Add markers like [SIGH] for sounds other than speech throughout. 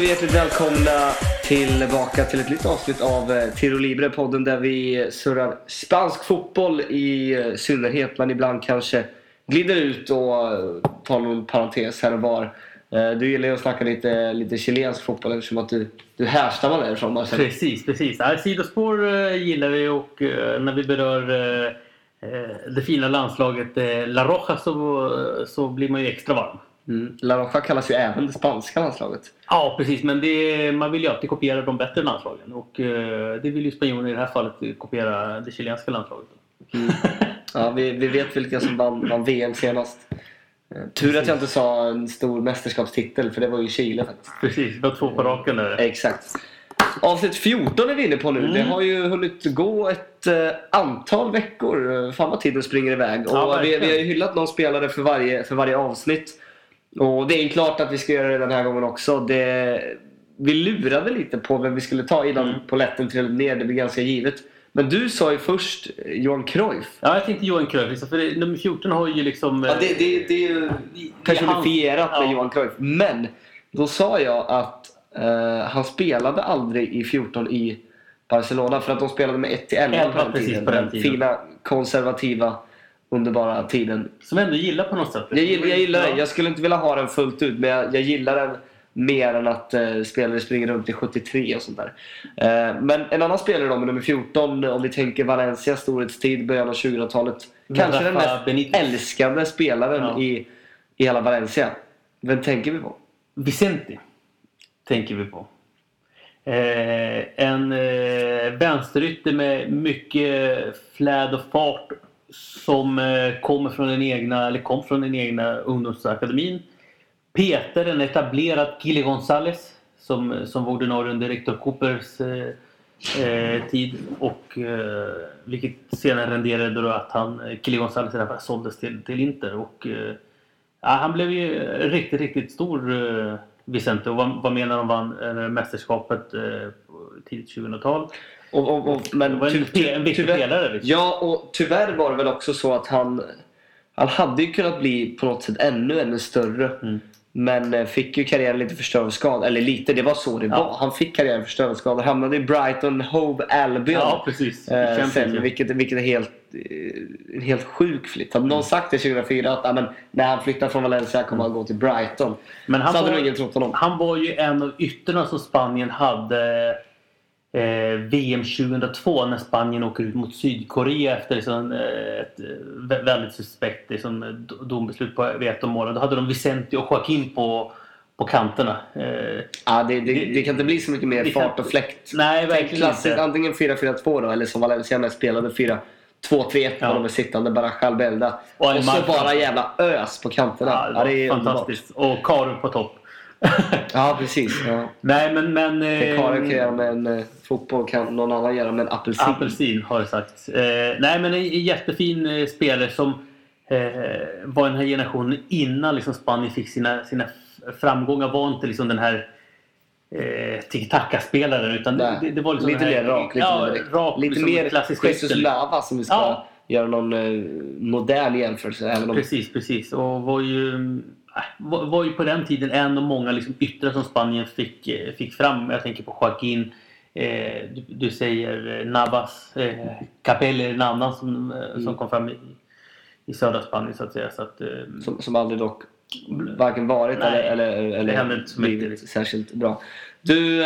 hälsar vi hjärtligt välkomna tillbaka till ett nytt avsnitt av eh, Tiro Libre, podden där vi surrar spansk fotboll i eh, synnerhet, men ibland kanske glider ut och eh, tar någon parentes här och var. Du gillar ju att snacka lite, lite chilensk fotboll eftersom att du, du härstammar därifrån Marcel. Precis, precis. Sidospår gillar vi och när vi berör det fina landslaget La Roja så, så blir man ju extra varm. Mm. La Roja kallas ju även det spanska landslaget. Ja, precis. Men det, man vill ju alltid kopiera de bättre landslagen och eh, det vill ju spanjorerna i det här fallet kopiera det chilenska landslaget. [LAUGHS] Ja, vi, vi vet vilka som vann, vann VM senast. Eh, Tur att jag inte sa en stor mästerskapstitel för det var ju Chile faktiskt. Precis, vi har två på raken där. Exakt. Avsnitt 14 är vi inne på nu. Mm. Det har ju hunnit gå ett eh, antal veckor. Eh, Fan vad tiden springer iväg. Ja, och vi, vi har ju hyllat någon spelare för varje, för varje avsnitt. Och det är klart att vi ska göra det den här gången också. Det, vi lurade lite på vem vi skulle ta innan Mm. poletten trillade ner. Det blev ganska givet. Men du sa ju först eh, Johan Cruyff. Ja, jag tänkte Johan Cruyff, liksom, för det, nummer 14 har ju liksom... Ja, det, det, det är ju personifierat med Ja. Johan Cruyff. Men då sa jag att eh, han spelade aldrig i 14 i Barcelona för att de spelade med 1 till 11 på 11, den precis, tiden. på den Den tiden. fina, konservativa, underbara tiden. Som jag ändå gillar på något sätt. Jag, gillar- jag gillar den. Jag skulle inte vilja ha den fullt ut men jag, jag gillar den mer än att eh, spelare springer runt i 73 och sånt där. Eh, men en annan spelare då med nummer 14 om vi tänker Valencia storhetstid, början av 2000-talet. Kanske den mest Benitez. älskade spelaren Ja. i, i hela Valencia. Vem tänker vi på? Vicente tänker vi på. Eh, en eh, vänsterytter med mycket fläd och fart som eh, kommer från den egna, eller kom från den egna ungdomsakademin. Peter, en etablerad Kili Gonzales som, som var ordinarie under rektor Coopers eh, eh, tid och eh, vilket senare renderade då att han, eh, Kili Gonzales i alla fall, såldes till, till Inter och eh, han blev ju riktigt, riktigt stor eh, Vicente och var, var med när de vann eh, mästerskapet eh, tidigt 2000-tal. Och, och, och, Det men var en, ty- en viktig pelare. Liksom. Ja, och tyvärr var det väl också så att han han hade ju kunnat bli på något sätt ännu, ännu större. Mm. Men eh, fick ju karriären lite förstörd av skador. Eller lite, det var så det Ja. var. Han fick karriären förstörd av skador. Hamnade i Brighton Hove Albion. Ja, precis. Eh, sen, vilket, vilket är helt, eh, en helt sjuk flytt. Hade Mm. någon sagt det 2004 att men, när han flyttar från Valencia kommer han gå till Brighton. Men han så hade nog ingen trott honom. Han var ju en av ytterna som Spanien hade eh, VM 2002 när Spanien åker ut mot Sydkorea efter liksom, eh, ett eh, vä- väldigt suspekt liksom, d- domslut på målen. Då hade de Vicente och Joaquin på, på kanterna. Eh, Ja, det, det, det kan inte bli så mycket mer det kan- fart och fläkt. nej, verkligen Klassiskt, inte. antingen 4-4-2 då, eller som Valencia spelade 4-2-3-1 Ja. ja. de är sittande, bara Albelda. Och Och, så bara jävla ös på kanterna. Ja, det var är underbart. fantastiskt. Och Karu på topp. [LAUGHS] Ja, precis. Ja. Nej, men... men Det eh, Karin kan göra med en eh, fotboll kan någon annan göra med en apelsin. Apelsin har det sagts. Eh, nej, men en jättefin spelare som var den här generationen innan liksom Spanien fick sina, sina framgångar. Var inte liksom den här eh, tiki-taka-spelaren utan det, det, var liksom lite mer rak. Lite, ja, mer, rak, lite liksom mer klassisk Jesus. Lava som vi ska Ja. göra någon eh, modern jämförelse. Även om, Precis, precis. Och var ju, äh, var, var ju på den tiden en av många liksom yttrar som Spanien fick, eh, fick fram. Jag tänker på Joaquin. Eh, du, du säger eh, Navas. Eh, Capelli är en annan som, eh, som kom fram i, i södra Spanien så att säga. Så att, eh, som, som aldrig dock varken varit Nej, eller, eller, eller blivit särskilt bra. Du,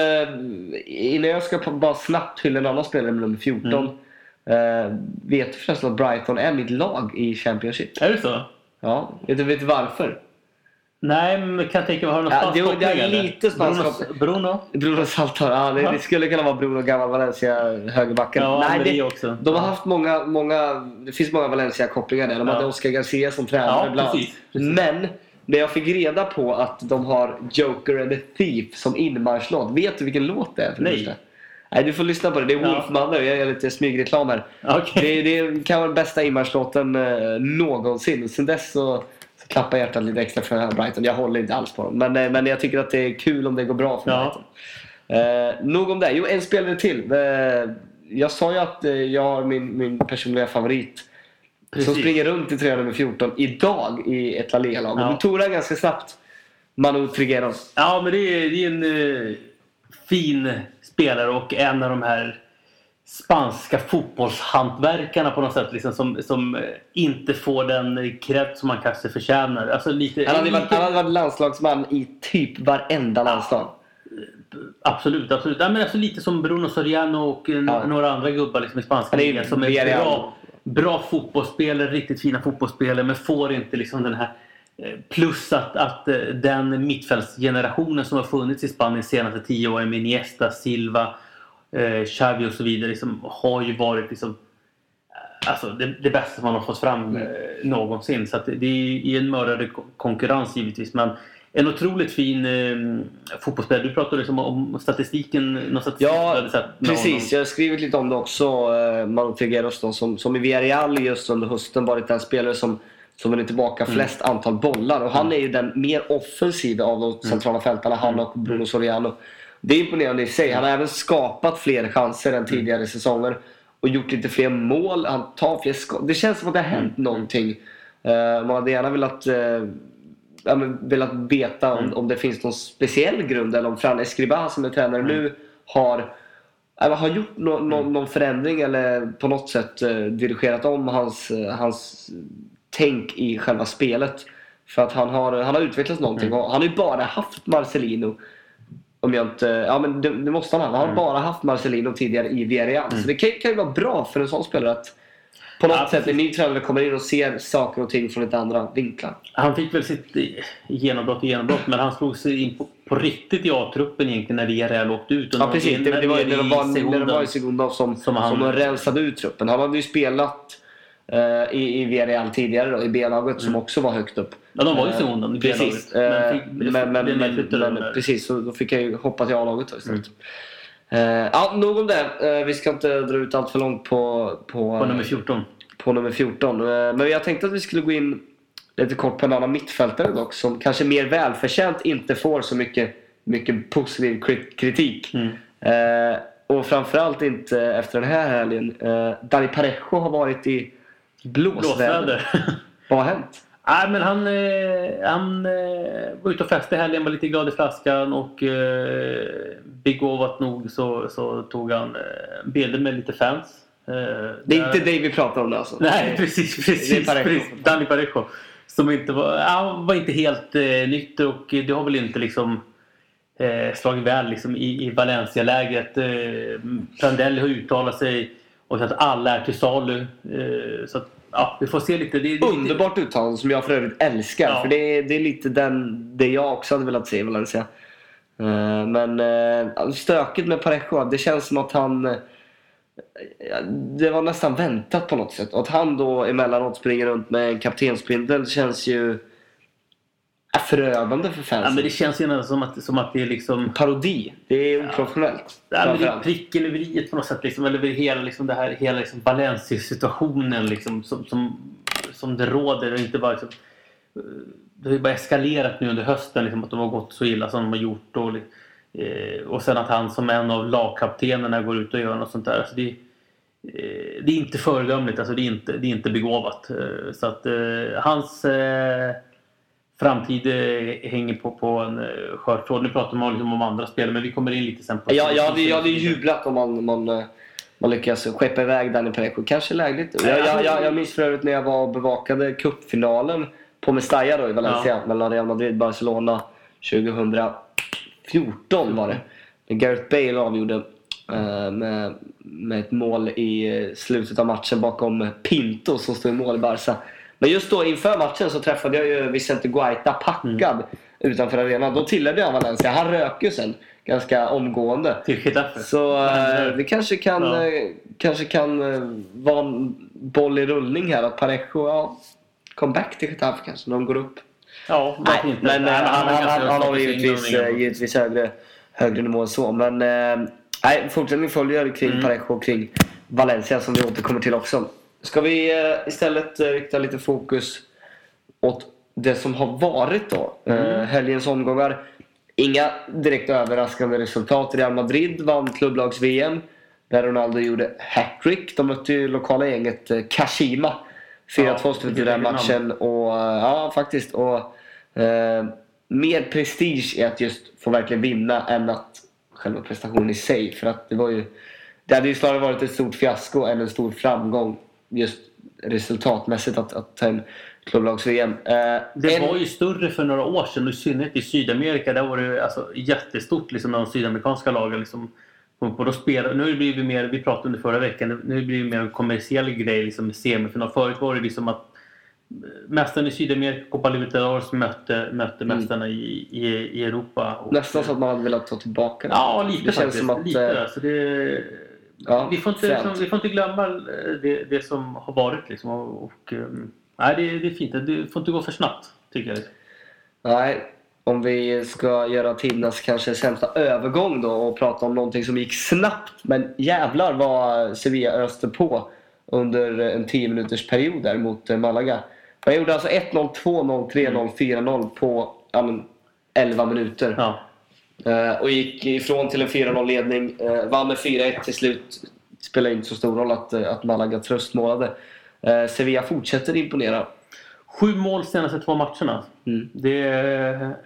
innan jag ska bara snabbt hylla en annan spelare med nummer 14. Mm. Vet du förresten att Brighton är mitt lag i Championship? är det så? Ja, vet du vet du varför? Nej, men kan jag tänka mig, har du någon Ja, spansk det- det är koppling, lite spansk Bruno, koppling. Bruno? Bruno Saltar, ja, det, det skulle kunna vara Bruno gammal Valencia högerbacken. Ja, Nej, det, också. de har Ja. haft många, många, det finns många Valencia-kopplingar där. De hade Oscar Garcia som tränare Ja, precis, precis. Men när jag fick reda på att de har Joker and the Thief som inmarschlåt. Vet du vilken låt det är? För det Nej. första? Nej, du får lyssna på det. Det är Ja. Wolf Mother. Jag gör lite smygreklam här. Okej. Det, det kan vara den bästa inmarschlåten eh, någonsin. Sen dess så, så klappar hjärtat lite extra för Brighton. Jag håller inte alls på dem. Men, eh, men jag tycker att det är kul om det går bra för Ja. Brighton. Eh, nog om det. Jo, en spelare till. Eh, jag sa ju att eh, jag har min, min personliga favorit. Som Precis. springer runt i tröja nummer 14 idag i ett La Liga-lag. Ja. Tog den ganska snabbt. Manu Trigueros. Ja, men det är, det är en uh, fin spelare och en av de här spanska fotbollshantverkarna på något sätt liksom, som, som inte får den kredd som man kanske förtjänar. Alltså, lite, Han hade, varit, lite, han hade varit landslagsman i typ varenda landslag. Absolut, absolut. Ja, men alltså lite som Bruno Soriano och eh, Ja. några andra gubbar liksom i spanska ligan som är bra, bra fotbollsspelare, riktigt fina fotbollsspelare men får inte liksom den här eh, Plus att, att eh, den mittfältsgenerationen som har funnits i Spanien de senaste tio åren med Iniesta, Silva, eh, Xavi och så vidare liksom, har ju varit liksom, eh, alltså, det, det bästa man har fått fram eh, någonsin. Så det, det är i en mördande ko- konkurrens givetvis. Men en otroligt fin eh, fotbollsspelare. Du pratade liksom om statistiken. Någon statistik Ja, precis. Jag har skrivit lite om det också. Eh, Manu Trigueros då, som, som i Villarreal just under hösten varit den spelare som, som vunnit tillbaka Mm. flest antal bollar. Och han är ju den mer offensiva av de centrala fältarna, han och Bruno Soriano. Det är imponerande i sig. Han har även skapat fler chanser än tidigare säsonger. Och gjort lite fler mål. Han tar fler skott. Det känns som att det har hänt någonting. Eh, man hade gärna velat eh, ja, velat veta om, om det finns någon speciell grund eller om Fran Escribá som är tränare nu har, eller har gjort nå- nå- någon förändring eller på något sätt eh, dirigerat om hans, eh, hans tänk i själva spelet. För att han har, han har utvecklats någonting och han har ju bara haft Marcelino. Om jag inte, ja men det, det måste han ha. Han har bara haft Marcelino tidigare i Villarreal. Så det kan, kan ju vara bra för en sån spelare att på något Ja, sätt en ny tränare kommer in och ser saker och ting från lite andra vinklar. Han fick väl sitt genombrott i genombrott men han slog sig in på, på riktigt i A-truppen egentligen när Villarreal åkte ut. Och Ja precis, det, det var när de var, när de var i Segunda som, Som som, han- de rensade ut truppen. Han hade ju spelat eh, i, i Villarreal tidigare då, i B-laget som också var högt upp. Mm. Ja, de var ju i Eh, Precis. Men Eh, fick- Men, men, men, men. Mm. precis, så då fick jag ju hoppa till A-laget då istället. Eh, ja, nog om det. Vi ska inte dra ut allt för långt på, på, På nummer 14. på nummer 14. Eh, Men jag tänkte att vi skulle gå in lite kort på en annan mittfältare dock som kanske mer välförtjänt inte får så mycket, mycket positiv kri- kritik. Mm. Eh, och framförallt inte efter den här helgen. Eh, Dani Parejo har varit i blåsväder. Blåsväder. Vad har hänt? Nej, men han, eh, han eh, var ute och festade i helgen, var lite glad i flaskan och eh, begåvat nog så, så tog han eh, bilder med lite fans. Eh, Det är där- inte dig vi pratar om alltså? Nej, [LAUGHS] precis. precis, Parejo. precis. Danny Parejo. Som inte var, han var inte helt eh, nykter och det har väl inte liksom eh, slagit väl liksom, i, i Valencia-lägret. Eh, Prandelli har uttalat sig och sagt att alla är till salu. Eh, så att, ja, vi får se lite. Det, är lite Underbart uttalande som jag för övrigt älskar. Ja. För det är, det är lite den, det jag också hade velat se i Valencia. Eh, Men eh, stökigt med Parejo. Det känns som att han... eh, Det var nästan väntat på något sätt. Att han då emellanåt springer runt med en kaptensbindel känns ju förödande för Ja, fansen. men det känns ju som att, som att det är liksom... Parodi. Det är oprofessionellt. Ja, men det är pricken över i på något sätt. Liksom, eller hela, liksom, det här, hela liksom, Valencia-situationen liksom, som, som, som det råder. Och inte bara, liksom, eh, det har ju bara eskalerat nu under hösten liksom, att de har gått så illa som de har gjort. Och, eh, och sen att han som en av lagkaptenerna går ut och gör något sånt där. Alltså, det, eh, det är inte föredömligt. Alltså, det, är inte, det är inte begåvat. Så att hans eh, framtid eh, hänger på, på en eh, skör tråd. Nu pratar man liksom om andra spel men vi kommer in lite sen på... Ja, jag, hade, jag hade ju jublat om man, man, eh, man lyckas skeppa iväg Danny Parejo. Kanske lägligt. Jag, jag, jag, jag minns för övrigt när jag var och bevakade cupfinalen på Mestalla då i Valencia mellan Real Madrid och Barcelona 2014 var det. När Gareth Bale avgjorde med, med ett mål i slutet av matchen bakom Pinto som stod i mål i Barca. Men just då inför matchen så träffade jag ju Vicente Guaita packad utanför arenan. Då tillhörde jag Valencia. Han rök ju sen ganska omgående. Så eh, det kanske kan, Ja. eh, kanske kan eh, vara en boll i rullning här. Att Parejo, ja, come back till Getafe kanske när de går upp. Ja, Nej, inte? men Nej, han, han, han, han har givetvis, givetvis högre, högre nivå än så. Men nej, fortsättning följer kring Mm. Parejo och kring Valencia som vi återkommer till också. Ska vi eh, istället eh, rikta lite fokus åt det som har varit då. Mm. Eh, helgens omgångar. Inga direkt överraskande resultat. Real Madrid vann klubblags-VM. Där Ronaldo gjorde hattrick. De mötte ju lokala gänget Kashima. 4-2 Ja, slutet i den matchen. Och, ja, faktiskt. Och, eh, mer prestige i att just få verkligen vinna än att själva prestationen i sig. För att det var ju... Det hade ju snarare varit ett stort fiasko än en stor framgång just resultatmässigt att, att ta en klubblags-VM. Eh, Det en- var ju större för några år sedan och i synnerhet i Sydamerika. Där var det alltså jättestort liksom, de sydamerikanska lagen liksom, på. Då spelar, nu har det mer, vi pratade det förra veckan, nu har det mer en kommersiell grej liksom, semifinal. Förut var det liksom att eh, mästarna i Sydamerika, Copa Libertadores, mötte, mötte mästarna i, i, i Europa. Och, Nästan så att man hade velat ta tillbaka det. Ja, lite det känns faktiskt. som att, lite, eh, alltså det, ja, vi, får inte, liksom, vi får inte glömma eh, det, det som har varit. Liksom, och, och, eh, nej, det, det är fint. Det får inte gå för snabbt, tycker jag. Nej, om vi ska göra tidernas kanske sämsta övergång då och prata om någonting som gick snabbt. Men jävlar vad Sevilla öste på under en 10 minuters period där mot eh, Malaga. Man gjorde alltså 1-0, 2-0, 3-0, 4-0 på ja, men, 11 minuter. Ja. Eh, och gick ifrån till en 4-0 ledning. Uh, vann med 4-1 till slut. Spelar inte så stor roll att, eh, att Malaga tröstmålade. Sevilla fortsätter imponera. Sju mål senaste två matcherna. Mm. Det,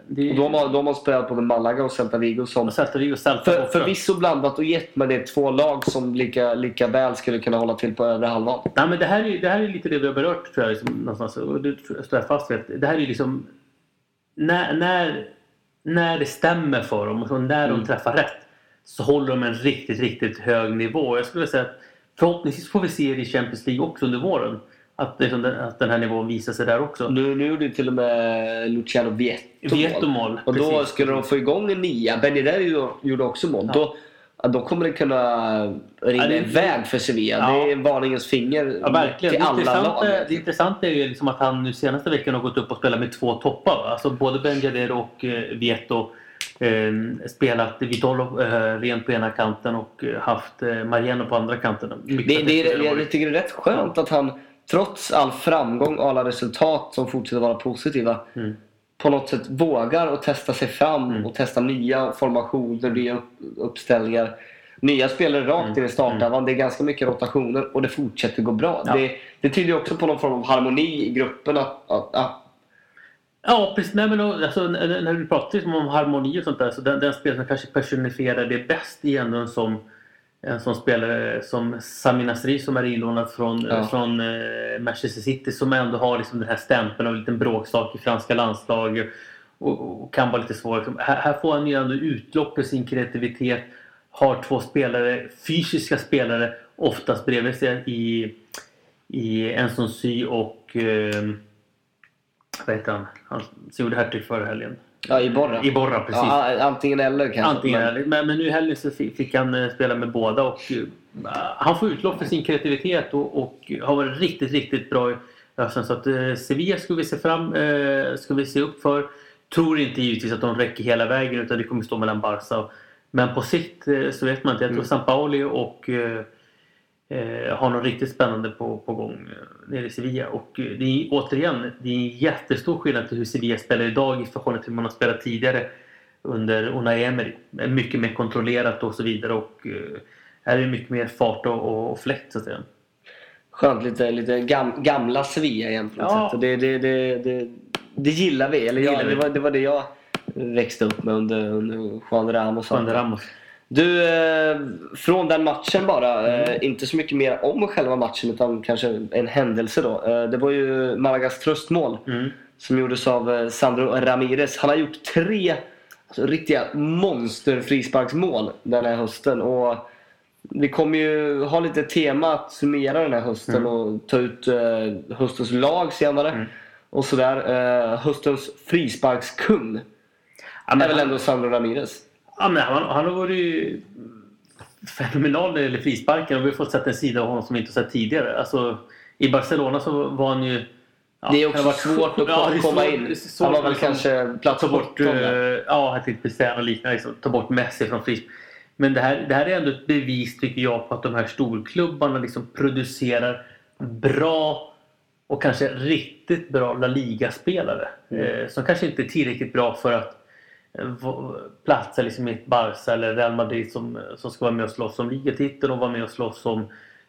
det Och de, har, de har spelat både Malaga och Celta Vigo som Celta Vigo och Celta För, förvisso blandat och gett men det är två lag som lika, lika väl skulle kunna hålla till på övre halvan. Nej, men det, här är, det här är lite det vi har berört tror jag. Liksom, någonstans, och det står jag fast vid. Det här är liksom... När, när, när det stämmer för dem och när Mm. de träffar rätt så håller de en riktigt, riktigt hög nivå. Jag skulle säga att förhoppningsvis får vi se det i Champions League också under våren. Att, liksom den, att den här nivån visar sig där också. Nu, nu gjorde till och med Luciano Vietto mål. Och då precis. skulle de få igång en nia. Benideri gjorde- gjorde också mål. Då, ja, då kommer det kunna rinna Ja, det- iväg för Sevilla. Ja. Det är varningens finger Ja, verkligen. till Det alla lag. det intressanta är ju liksom att han nu senaste veckan har gått upp och spelat med två toppar. va? Alltså både Benjader och eh, Vieto. Eh, spelat Vitolo eh, rent på ena kanten och eh, haft eh, Mariano på andra kanten. Det, det, bättre är, jag tycker det är rätt skönt att han trots all framgång och alla resultat som fortsätter vara positiva Mm. På något sätt vågar och testa sig fram Mm. och testa nya formationer, nya upp, uppställningar. Nya spelare rakt Mm. in i startelvan. Det är ganska mycket rotationer och det fortsätter gå bra. Ja. Det, det tyder också på någon form av harmoni i gruppen. Att, att, att, Ja, precis. Nej, men då, alltså, när, du pratar liksom om harmoni och sånt där så den, den spelare som kanske personifierar det bäst är ändå en sån, en sån spelare som Sami Nasri som är inlånad från, Ja. från eh, Manchester City som ändå har liksom den här stämpeln av en liten bråksak i franska landslag och, och kan vara lite svår. Här, här får han ju ändå utlopp för sin kreativitet. Har två spelare, fysiska spelare oftast bredvid sig i, i Enson Sy och eh, vad heter han? Han som gjorde hattrick förra helgen. Ja, I Borra. Iborra, precis. Ja, antingen eller kanske. Antingen Men- eller. Men, men nu i helgen så fi- fick han eh, spela med båda och eh, han får utlopp för sin kreativitet och, och har varit riktigt, riktigt bra i hösten. Så att eh, Sevilla ska vi se fram, eh, ska vi se upp för. Tror inte givetvis att de räcker hela vägen utan det kommer stå mellan Barca och men på sikt eh, så vet man inte. Jag tror Mm. San Paoli och eh, har något riktigt spännande på, på gång nere i Sevilla. Och eh, det är återigen, det är en jättestor skillnad till hur Sevilla spelar idag i förhållande till hur man har spelat tidigare under Unai Emery. Mycket mer kontrollerat och så vidare och eh, här är det mycket mer fart och, och fläkt så att säga. Skönt, lite, lite gam, gamla Sevilla igen på något Ja. sätt. Det, det, det, det, det gillar vi. Eller Det gillar vi. det, var, det var det jag växte upp med under, under Juan Ramos. Juan Ramos. Du, eh, från den matchen bara. Mm. Inte så mycket mer om själva matchen utan kanske en händelse då. Eh, det var ju Malagas tröstmål Mm. som gjordes av Sandro Ramirez. Han har gjort tre alltså, riktiga monster-frisparksmål den här hösten. Och vi kommer ju ha lite tema att summera den här hösten Mm. och ta ut höstens lag senare. Mm. Och sådär. Höstens frisparkskung Ja, är väl ändå Sandro Ramirez. Ja, men han, han har varit fenomenal när det gäller frisparken och vi har fått sett en sida av honom som vi inte sett tidigare. Alltså, I Barcelona så var han ju... ja, det är han också svårt att Ja, komma svårt- in. svårt Han var väl liksom- kanske plats ta bort, 17 där. eh, ja, jag tänkte precis säga något liknande. Liksom, ta bort Messi från frispark. Men det här, det här är ändå ett bevis tycker jag på att de här storklubbarna liksom producerar bra och kanske riktigt bra La Liga-spelare. Mm. Eh, som kanske inte är tillräckligt bra för att Eh, platser platsa liksom i ett Barca eller Real Madrid som, eh, som ska vara med och slåss om ligatiteln och vara med och slåss om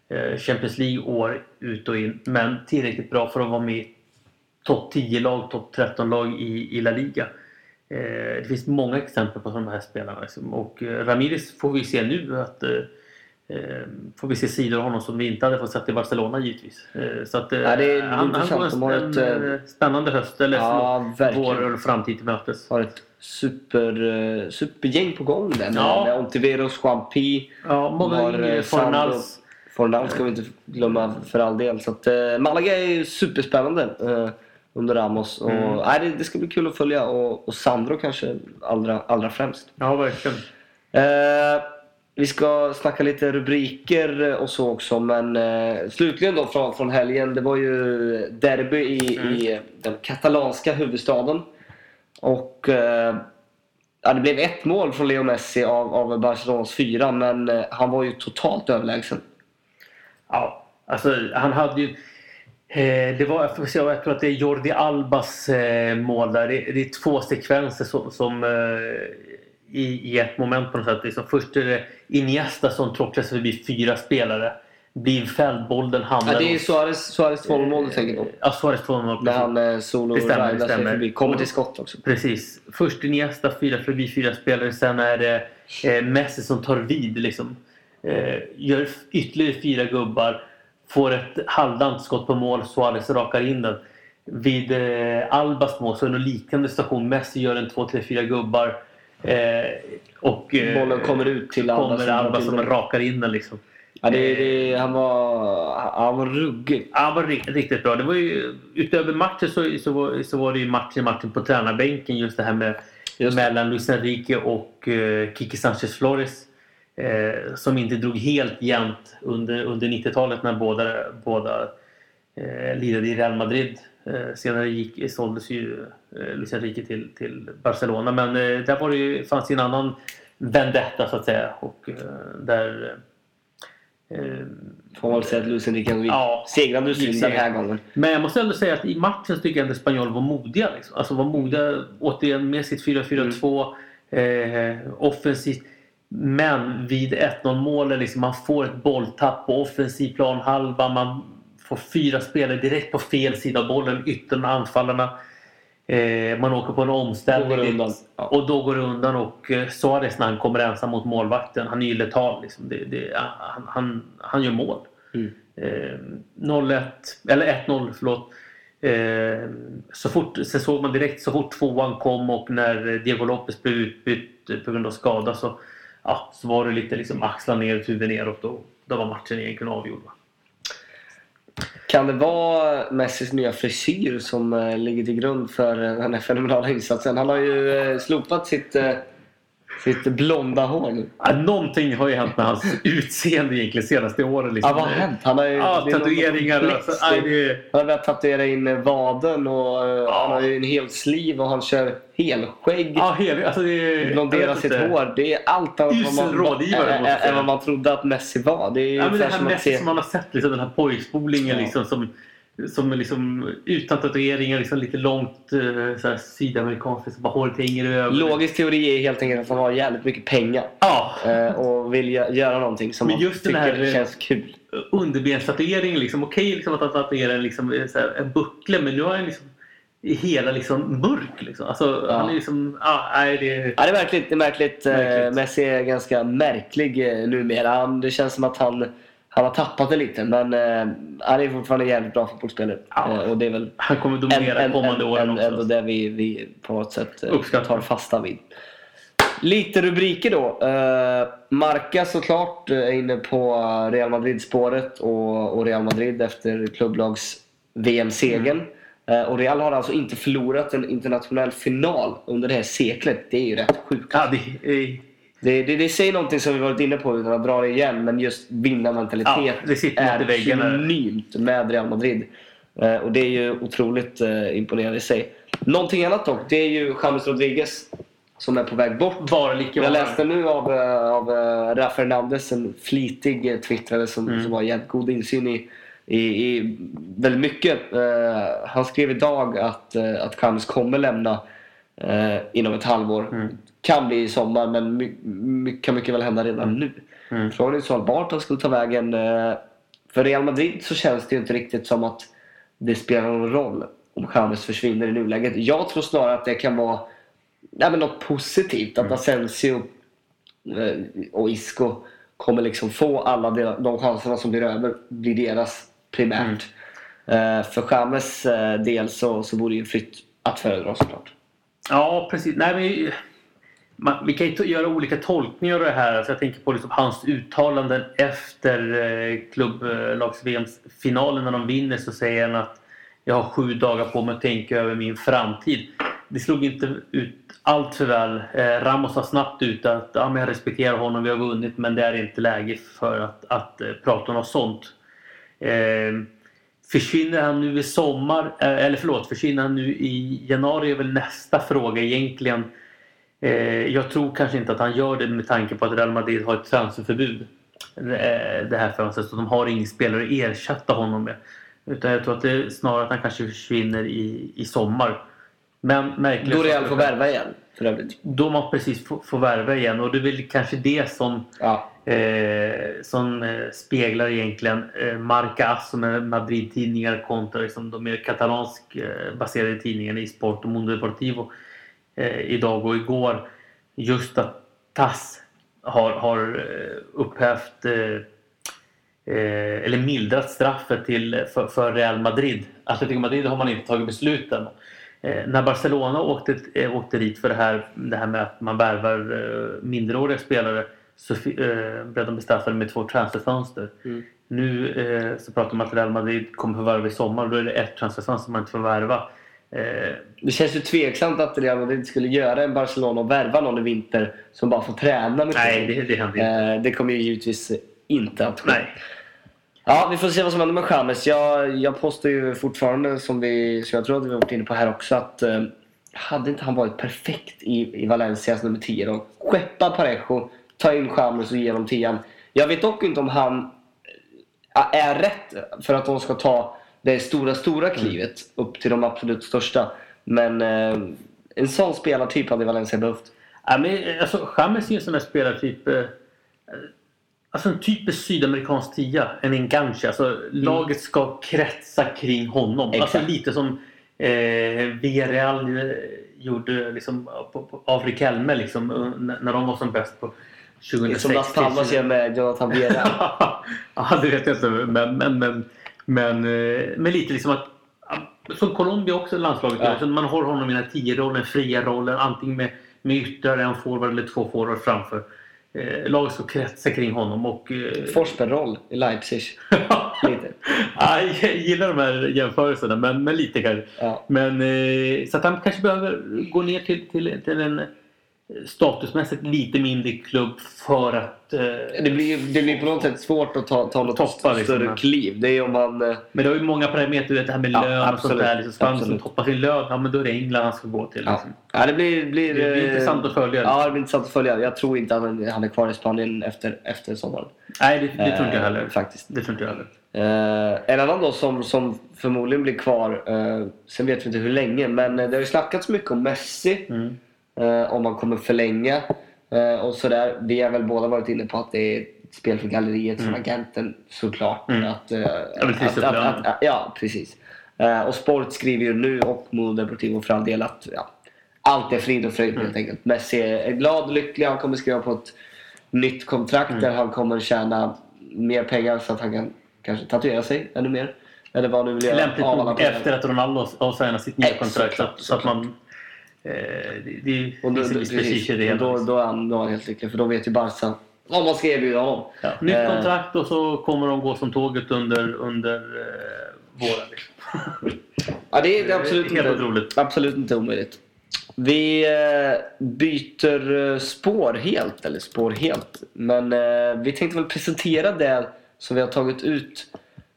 eh, Champions League år ut och in. Men tillräckligt bra för att vara med i topp 10-lag, topp 13-lag i, i La Liga. Eh, det finns många exempel på de här spelarna. Liksom. Och eh, Ramirez får vi se nu att eh, får vi se sidor av honom som vi inte hade fått sett i Barcelona givetvis. Eh, så att, eh, Ja, det är han, han. De går har en, ett, en eh, spännande höst eller Ja, förlåt, vår och framtid till mötes. Har ett super, eh, supergäng på gång där. Ja. med Ontiveros, Juan Pi. Ja, eh, Fornals. Fornal ska vi inte glömma för all del. Så att, eh, Malaga är superspännande eh, under Ramos. Och, Mm. nej, det, det ska bli kul att följa. Och, och Sandro kanske allra, allra främst. Ja, verkligen. Eh, vi ska snacka lite rubriker och så också. Men eh, slutligen då från, från helgen. Det var ju derby i, Mm. i den katalanska huvudstaden. Och eh, ja, det blev ett mål från Leo Messi av, av Barcelonas fyra. Men eh, han var ju totalt överlägsen. Ja, alltså han hade ju... Eh, det var, jag, tror att det är Jordi Albas eh, mål där. Det, det är två sekvenser som, som eh, i, i ett moment på något sätt. Liksom först är det Iniesta som trotsar sig förbi fyra spelare. Blir fälld, bollen hamnar... Ja, det är Suarez, Suarez 2-0 du tänker på. Ja, Suarez 2-0. När han eh, solo Det stämmer, det stämmer. förbi. Kommer till skott också. Precis. Först Iniesta fyra förbi fyra spelare. Sen är det eh, Messi som tar vid. Liksom. Eh, gör ytterligare fyra gubbar. Får ett halvdant skott på mål. Suarez rakar in den. Vid eh, Albas mål så är det en liknande station. Messi gör en två, tre, fyra gubbar. Eh, och eh, Bollen kommer ut till Alba kommer Alba som rakar in den. Liksom. Ja, det, det, han, var, han var ruggig. Han var riktigt, riktigt bra. Det var ju, utöver matchen så, så, var, så var det ju matchen, matchen på tränarbänken. Just det här med Just mellan Luis Enrique och eh, Kiki Sanchez Flores. Eh, som inte drog helt jämnt under, under 90-talet när båda, båda eh, lirade i Real Madrid. Eh, senare gick, såldes ju eh, Luis Enrique till, till Barcelona. Men eh, där var det ju, fanns ju en annan vendetta så att säga. Och, där, Får väl säga att Luis Enrique ändå Ja. segrande strid den här gången. Men jag måste ändå säga att i matchen tycker jag ändå Spanjol var modiga. Liksom. Alltså var modiga återigen med sitt 4-4-2. Eh, offensivt. Men vid 1-0 målet liksom, man får ett bolltapp på offensiv planhalva. Man får fyra spelare direkt på fel sida av bollen. Yttern anfallarna. Eh, man åker på en omställning. Då. Ja. Och då går det undan. Och eh, Suarez när han kommer ensam mot målvakten. Han är ju letal. Liksom. Det, det, han, han, han gör mål. Mm. Eh, 0-1, eller 1-0 förlåt. Eh, så fort, sen såg man direkt så fort tvåan kom och när Diego Lopez blev utbytt på grund av skada så, ja, så var det lite liksom axlar ner, huvud neråt och då var matchen egentligen avgjord. Va? Kan det vara Messis nya frisyr som eh, ligger till grund för den här fenomenala insatsen? Han har ju eh, slopat sitt, eh, sitt blonda hår nu. Ja, någonting har ju hänt med hans utseende egentligen senaste åren. Liksom. Ja, vad har hänt? Han har ju... Ja, tatueringar. det, Han har börjat tatuera in vaden och eh, han har ju en hel sliv och han kör helskägg. ja, hel, alltså det, Blondera jag vet sitt inte. hår. Det är allt annat vad man, rådgivare, ä- måste jag ä- säga. än vad man trodde att Messi var. Det är Ja, men det här som Messi se... som man har sett, liksom, den här pojkspolningen Ja. liksom, som, som liksom, utan tatueringar, liksom, lite långt eh, så här, sydamerikanskt. Liksom, bara håret hänger över. Logisk teori är helt enkelt att han har jävligt mycket pengar. Ja, eh, Och vill gö- göra någonting som Men man just den tycker här, eh, känns kul. underbenstatuering. Liksom. Okej liksom, att han tatuerar en, liksom, eh, så här, en buckla men nu har han liksom hela liksom mörk. Liksom. Alltså, Ja. Han är liksom... Ja, nej, det, Ja, det är märkligt. Det är märkligt. Märkligt. Messi är ganska märklig numera. Det känns som att han, han har tappat det lite. Men eh, han är fortfarande en jävligt bra fotbollsspelare. Ja. Eh, och det är väl han kommer dominera en, kommande en, åren en, också. det vi, vi på något sätt eh, Uppskattar. tar fasta vid. Lite rubriker då. Eh, Marca såklart är inne på Real Madrid-spåret och, och Real Madrid efter klubblags VM-segern. Eh, och Real har alltså inte förlorat en internationell final under det här seklet. Det är ju rätt sjukt. Ja, det, är- Det, det, det säger någonting som vi varit inne på utan att dra det igen. Men just vinnarmentalitet Ja, är synonymt med Real Madrid. Eh, och det är ju otroligt eh, imponerande i sig. Någonting annat dock, det är ju James Rodriguez som är på väg bort. bara lika Jag läste nu av, eh, av eh, Rafa Hernandez, en flitig eh, twittrare som, Mm. som har jävligt god insyn i, i, i väldigt mycket. Eh, han skrev idag att, att James kommer lämna eh, inom ett halvår. Mm. Kan bli i sommar men my, my, kan mycket väl hända redan nu. Mm. Frågan är så vart han skulle ta vägen. Eh, för Real Madrid så känns det ju inte riktigt som att det spelar någon roll om James försvinner i nuläget. Jag tror snarare att det kan vara ja, men något positivt. Att Asensio eh, och Isco kommer liksom få alla de, chanserna som blir över, blir deras primärt. Eh, för Chamez eh, del så, så vore ju flytt att föredra såklart. Ja, precis. Nej, men, man, vi kan ju göra olika tolkningar av det här. Alltså jag tänker på liksom hans uttalanden efter eh, klubblags-VM-finalen när de vinner så säger han att jag har sju dagar på mig att tänka över min framtid. Det slog inte ut allt för väl. Eh, Ramos var snabbt ute att ja, men jag respekterar honom, vi har vunnit men det är inte läge för att, att att prata om något sånt. Eh, försvinner han nu i sommar, eh, eller förlåt, försvinner han nu i januari är väl nästa fråga egentligen. Eh, jag tror kanske inte att han gör det med tanke på att Real Madrid har ett transferförbud. Eh, det här fönstret, så de har ingen spelare att ersätta honom med. Utan jag tror att det är snarare att han kanske försvinner i, i sommar. Men märkligt. Då Real får värva igen för övrigt. Då man precis får, får värva igen och det är väl kanske det som Ja. eh, som eh, speglar egentligen eh, Marca som är Madrid-tidningar kontra liksom, de mer katalansk eh, baserade tidningarna i Sport och Mundo Deportivo eh, idag och igår. Just att TAS har, har eh, upphävt eh, eller mildrat straffet till, för, för Real Madrid. Atletico Madrid har man inte tagit beslut än. Eh, när Barcelona åkte, eh, åkte dit för det här, det här med att man värvar eh, minderåriga spelare så eh, blev de bestraffade med två transferfönster. Mm. Nu eh, så pratar man att Real Madrid kommer få värva i sommar och då är det ett transferfönster man inte får värva. Eh, Det känns ju tveksamt att Real Madrid skulle göra en Barcelona och värva någon i vinter som bara får träna med nej, det, det händer inte. Eh, det kommer ju givetvis inte att ske. Nej. Ja, vi får se vad som händer med Chamez. Jag, jag påstår ju fortfarande, som, vi, som jag tror att vi har varit inne på här också, att eh, hade inte han varit perfekt i, i Valencias nummer 10 då? Skeppa Parejo, ta in Chamez och ge honom 10 Jag vet dock inte om han eh, är rätt för att de ska ta det stora, stora klivet upp till de absolut största. Men eh, en sån spelartyp hade Valencia behövt. Ja, men, alltså, Chamez är ju en sån där spelartyp. Eh, alltså en typisk sydamerikansk tia. En enganche. Alltså, Laget ska kretsa kring honom. Exakt. Alltså lite som eh, Villarreal eh, gjorde liksom, på, på, av Riquelme liksom, eh, när de var som bäst på 2006. Som Las Palmas gör med Jonathan [LAUGHS] Viera. ja, det vet jag inte. Men, men, men, men, eh, men lite liksom att som Colombia också landslaget Ja. Man har honom i den här 10-rollen, fria rollen. Antingen med, med ytterligare en forward eller två forward framför. Eh, laget ska kretsa kring honom och... Eh, Forsberg-roll i Leipzig. [LAUGHS] Lite. ja, jag gillar de här jämförelserna, men, men lite kanske. Ja. Men, eh, så att han kanske behöver gå ner till, till, till en statusmässigt lite mindre klubb för att... Eh, Det blir, det blir på något sätt svårt att ta, ta något Toppa, liksom, större kliv. Det är om man... eh, Men det har ju många parametrar, vet det här med Ja, lön och sånt absolut, där. Liksom, ska han liksom absolut. toppa sin lön, ja men då är det England han ska gå till. Ja. Liksom. Ja, det blir, blir, Det blir eh, intressant att följa. Ja, det blir intressant att följa. Jag tror inte att han, han är kvar i Spanien efter, efter sommaren. Nej, det, det tror inte jag heller. Eh, faktiskt. Det tror inte jag heller. Eh, en annan då som, som förmodligen blir kvar, eh, sen vet vi inte hur länge, men det har ju snackats mycket om Messi. Mm. Eh, om man kommer förlänga eh, och sådär. Vi har väl båda varit inne på att det är ett spel för galleriet från agenten såklart. Mm. Att, trissa upp lönen. att, Ja, precis. Eh, och Sport skriver ju nu och Mundo Deportivo för all del att ja, allt är frid och fröjd Mm. helt enkelt. Messi är glad och lycklig. Han kommer skriva på ett nytt kontrakt Mm. där han kommer tjäna mer pengar så att han kan kanske tatuera sig ännu mer. Eller vad nu vill göra. Lämpligt nog efter att Ronaldo signat sitt nya kontrakt. Så, att- så att man... Eh, det, det Och då, finns prestige i det hela. då, då, är han, då är han helt lycklig för då vet ju Barca vad man ska erbjuda honom. Ja, nytt Eh, kontrakt och så kommer de gå som tåget under, under eh, våren. Ja, det är, det är absolut, Helt inte, otroligt. absolut inte omöjligt. Vi eh, byter spår helt, eller spår helt. Men eh, vi tänkte väl presentera det som vi har tagit ut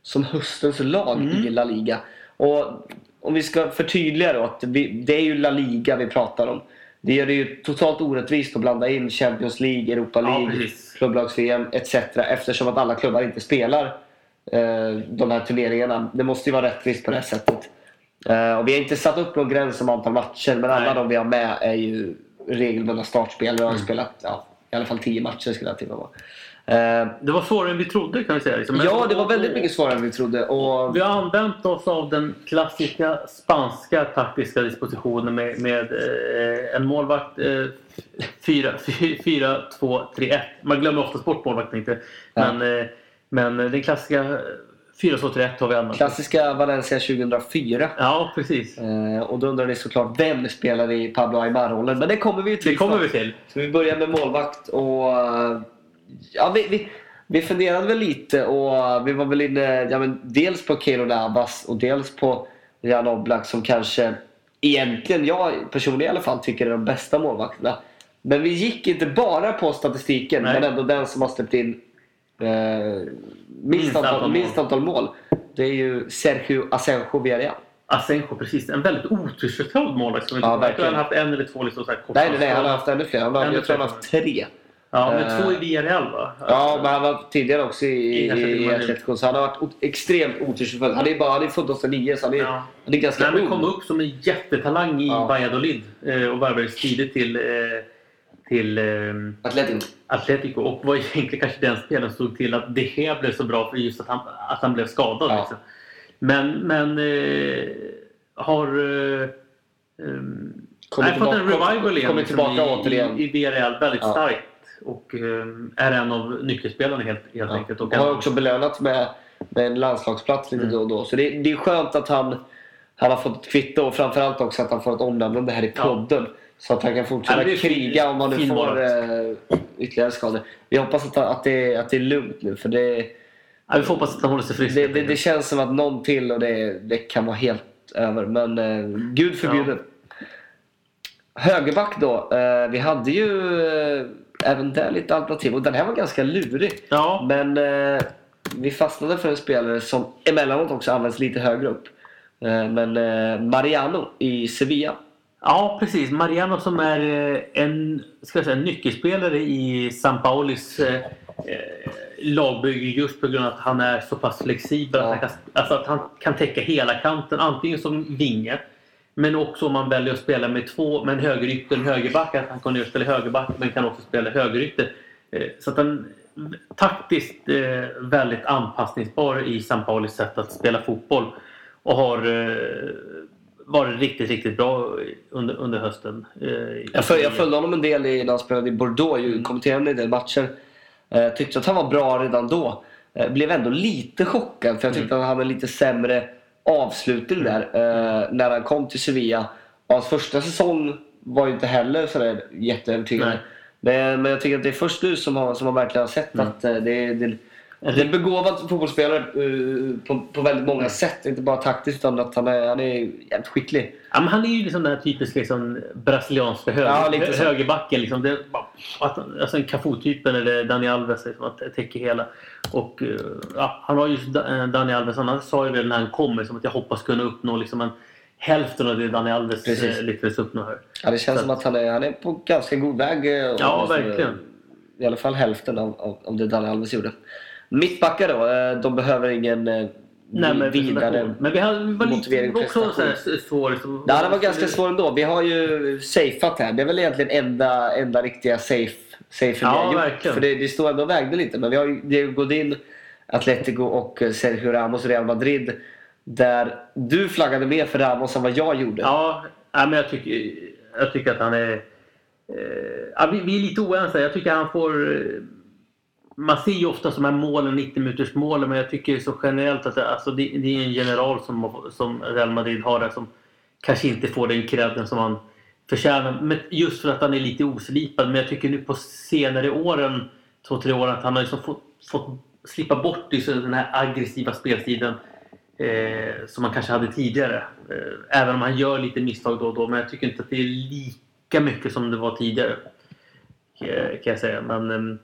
som höstens lag Mm. i La Liga. Och om vi ska förtydliga då att vi, det är ju La Liga vi pratar om. Det gör det ju totalt orättvist att blanda in Champions League, Europa Ja, League, precis. klubblags-VM etc. Eftersom att alla klubbar inte spelar eh, de här turneringarna. Det måste ju vara rättvist på det sättet. Eh, och vi har inte satt upp någon gräns om antal matcher men alla Nej. de vi har med är ju regelbundna startspel. Vi har Mm. spelat ja, i alla fall 10 matcher skulle jag tippa på. Eh, Det var svårare än vi trodde kan vi säga. Liksom. ja, det var väldigt mycket svårare än vi trodde. Och, Vi har använt oss av den klassiska spanska taktiska dispositionen med, med eh, en målvakt eh, 4-2-3-1. Man glömmer oftast bort målvakten inte. Ja. Men, eh, men den klassiska 4-2-3-1 har vi använt. klassiska Valencia 2004. Ja, precis. Eh, och då undrar ni såklart vem spelar i Pablo Aymar-rollen. Men det kommer vi till. Det kommer vi till. Så vi börjar med målvakt och... Ja, vi, vi, vi funderade väl lite och vi var väl inne ja, men dels på Keylor Navas och dels på Jan Oblak som kanske egentligen, jag personligen i alla fall, tycker är de bästa målvakterna. Men vi gick inte bara på statistiken Nej. men ändå den som har släppt in eh, minst, antal, minst antal mål. Det är ju Sergio Asenjo Villarreal. Asenjo, precis. En väldigt otursförklarad målvakt. Som Ja, verkligen. han har haft en eller två liksom, så här Nej, nej, nej, han har haft ännu fler. Han har, Ännu jag tror han har haft tre. Ja, men Eh, två i Villarreal va? Ja, men han var tidigare också i, I Atletico. Så han har varit extremt otursfull. Han är bara han är född 2009 så han är, Ja. han är ganska ung. kom upp som en jättetalang i Ja. Valladolid eh, och värvades tidigt till, eh, till Atletico. Atletico och var egentligen kanske den spelaren som såg till att De Gea blev så bra för just att han, att han blev skadad. Ja. Liksom. Men, men har eh, nej, fått en revival igen liksom, tillbaka i, återigen. i, i Villarreal väldigt Ja. starkt. Och eh, är en av nyckelspelarna helt, helt Ja. enkelt. Och har också belönats med, med en landslagsplats lite Mm. då och då. Så det, det är skönt att han, han har fått ett kvitto och framförallt också att han får ett omnämnande här i Ja. podden. Så att han kan fortsätta Ja, kriga om han nu får eh, ytterligare skador. Vi hoppas att, att, det, att det är lugnt nu för det, ja, vi får hoppas att han håller sig frisk. det, det, det känns som att någon till och det, det kan vara helt över. Men eh, gud förbjude. Högerback då. Eh, vi hade ju eh, även där lite alternativ och den här var ganska lurig. ja, Men eh, vi fastnade för en spelare som emellanåt också används lite högre upp. Eh, men eh, Mariano i Sevilla. Ja, precis. Mariano som är eh, en, ska jag säga, nyckelspelare i San Paulis eh, eh, lagbygge just på grund av att han är så pass flexibel. Ja. Att, han kan, alltså att han kan täcka hela kanten, antingen som vinge men också om man väljer att spela med två, med en högerytter och en högerback, att han kan spela högerback men kan också spela högerytter. Eh, Så att han taktiskt eh, väldigt anpassningsbar i San Paulis sätt att spela fotboll och har eh, varit riktigt, riktigt bra under, under hösten. Jag, föl, jag följde honom en del i, när han spelade i Bordeaux. Ju, Mm. kommenterade en del matcher. Tyckte att han var bra redan då. Blev ändå lite chockad för jag tyckte att han hade lite sämre avslutning där eh, när han kom till Sevilla. Hans första säsong var ju inte heller sådär jätteövertygande. Men, jag tycker att det är först nu som man, som man verkligen har sett Mm. att eh, det, det, det en begåvad fotbollsspelare eh, på, på väldigt många sätt. Inte bara taktiskt utan att han är, han är jävligt skicklig. Ja, men han är ju liksom den här typiska liksom, brasilianska höger, Ja, så. högerbacken. Liksom. Det, att, alltså en Cafu-typen eller Dani Alves liksom, att täcker hela. Och, eh, ja, han har Da- eh, Dani Alves, han sa ju det när han kom liksom, att jag hoppas kunna uppnå liksom, en, hälften av det Dani Alves Precis. lyckades uppnå här. Ja, det känns Så som att han är, han är på ganska god väg. Ja, verkligen. I alla fall hälften av, av, av det Daniel Alves gjorde. Mittbackar då, eh, de behöver ingen eh, Nej, men, vidare... men vi, hade, vi var motivering, också prestation. så här, svår. Liksom, Ja, det var ganska svårt ändå. Vi har ju safeat här. Det är väl egentligen enda, enda riktiga safe, safe Ja, vi har gjort. För det, det står ändå och vägde lite. Men vi har ju Diego Godin, Atletico och eh, Sergio Ramos, Real Madrid. Där du flaggade mer för Ramos än vad jag gjorde. Ja, men jag tycker, jag tycker att han är... Ja, vi, vi är lite oense. Jag tycker han får... Man ser ju ofta de här målen, 90 minuters målen, men jag tycker så generellt att det, alltså det, det är en general som, som Real Madrid har där som kanske inte får den credden som han förtjänar. Men just för att han är lite oslipad. Men jag tycker nu på senare åren, två, tre år, att han har liksom fått, fått slippa bort liksom den här aggressiva spelstilen eh, som han kanske hade tidigare. Eh, även om han gör lite misstag då och då. Men jag tycker inte att det är lika mycket som det var tidigare. Eh, kan jag säga. Men, eh,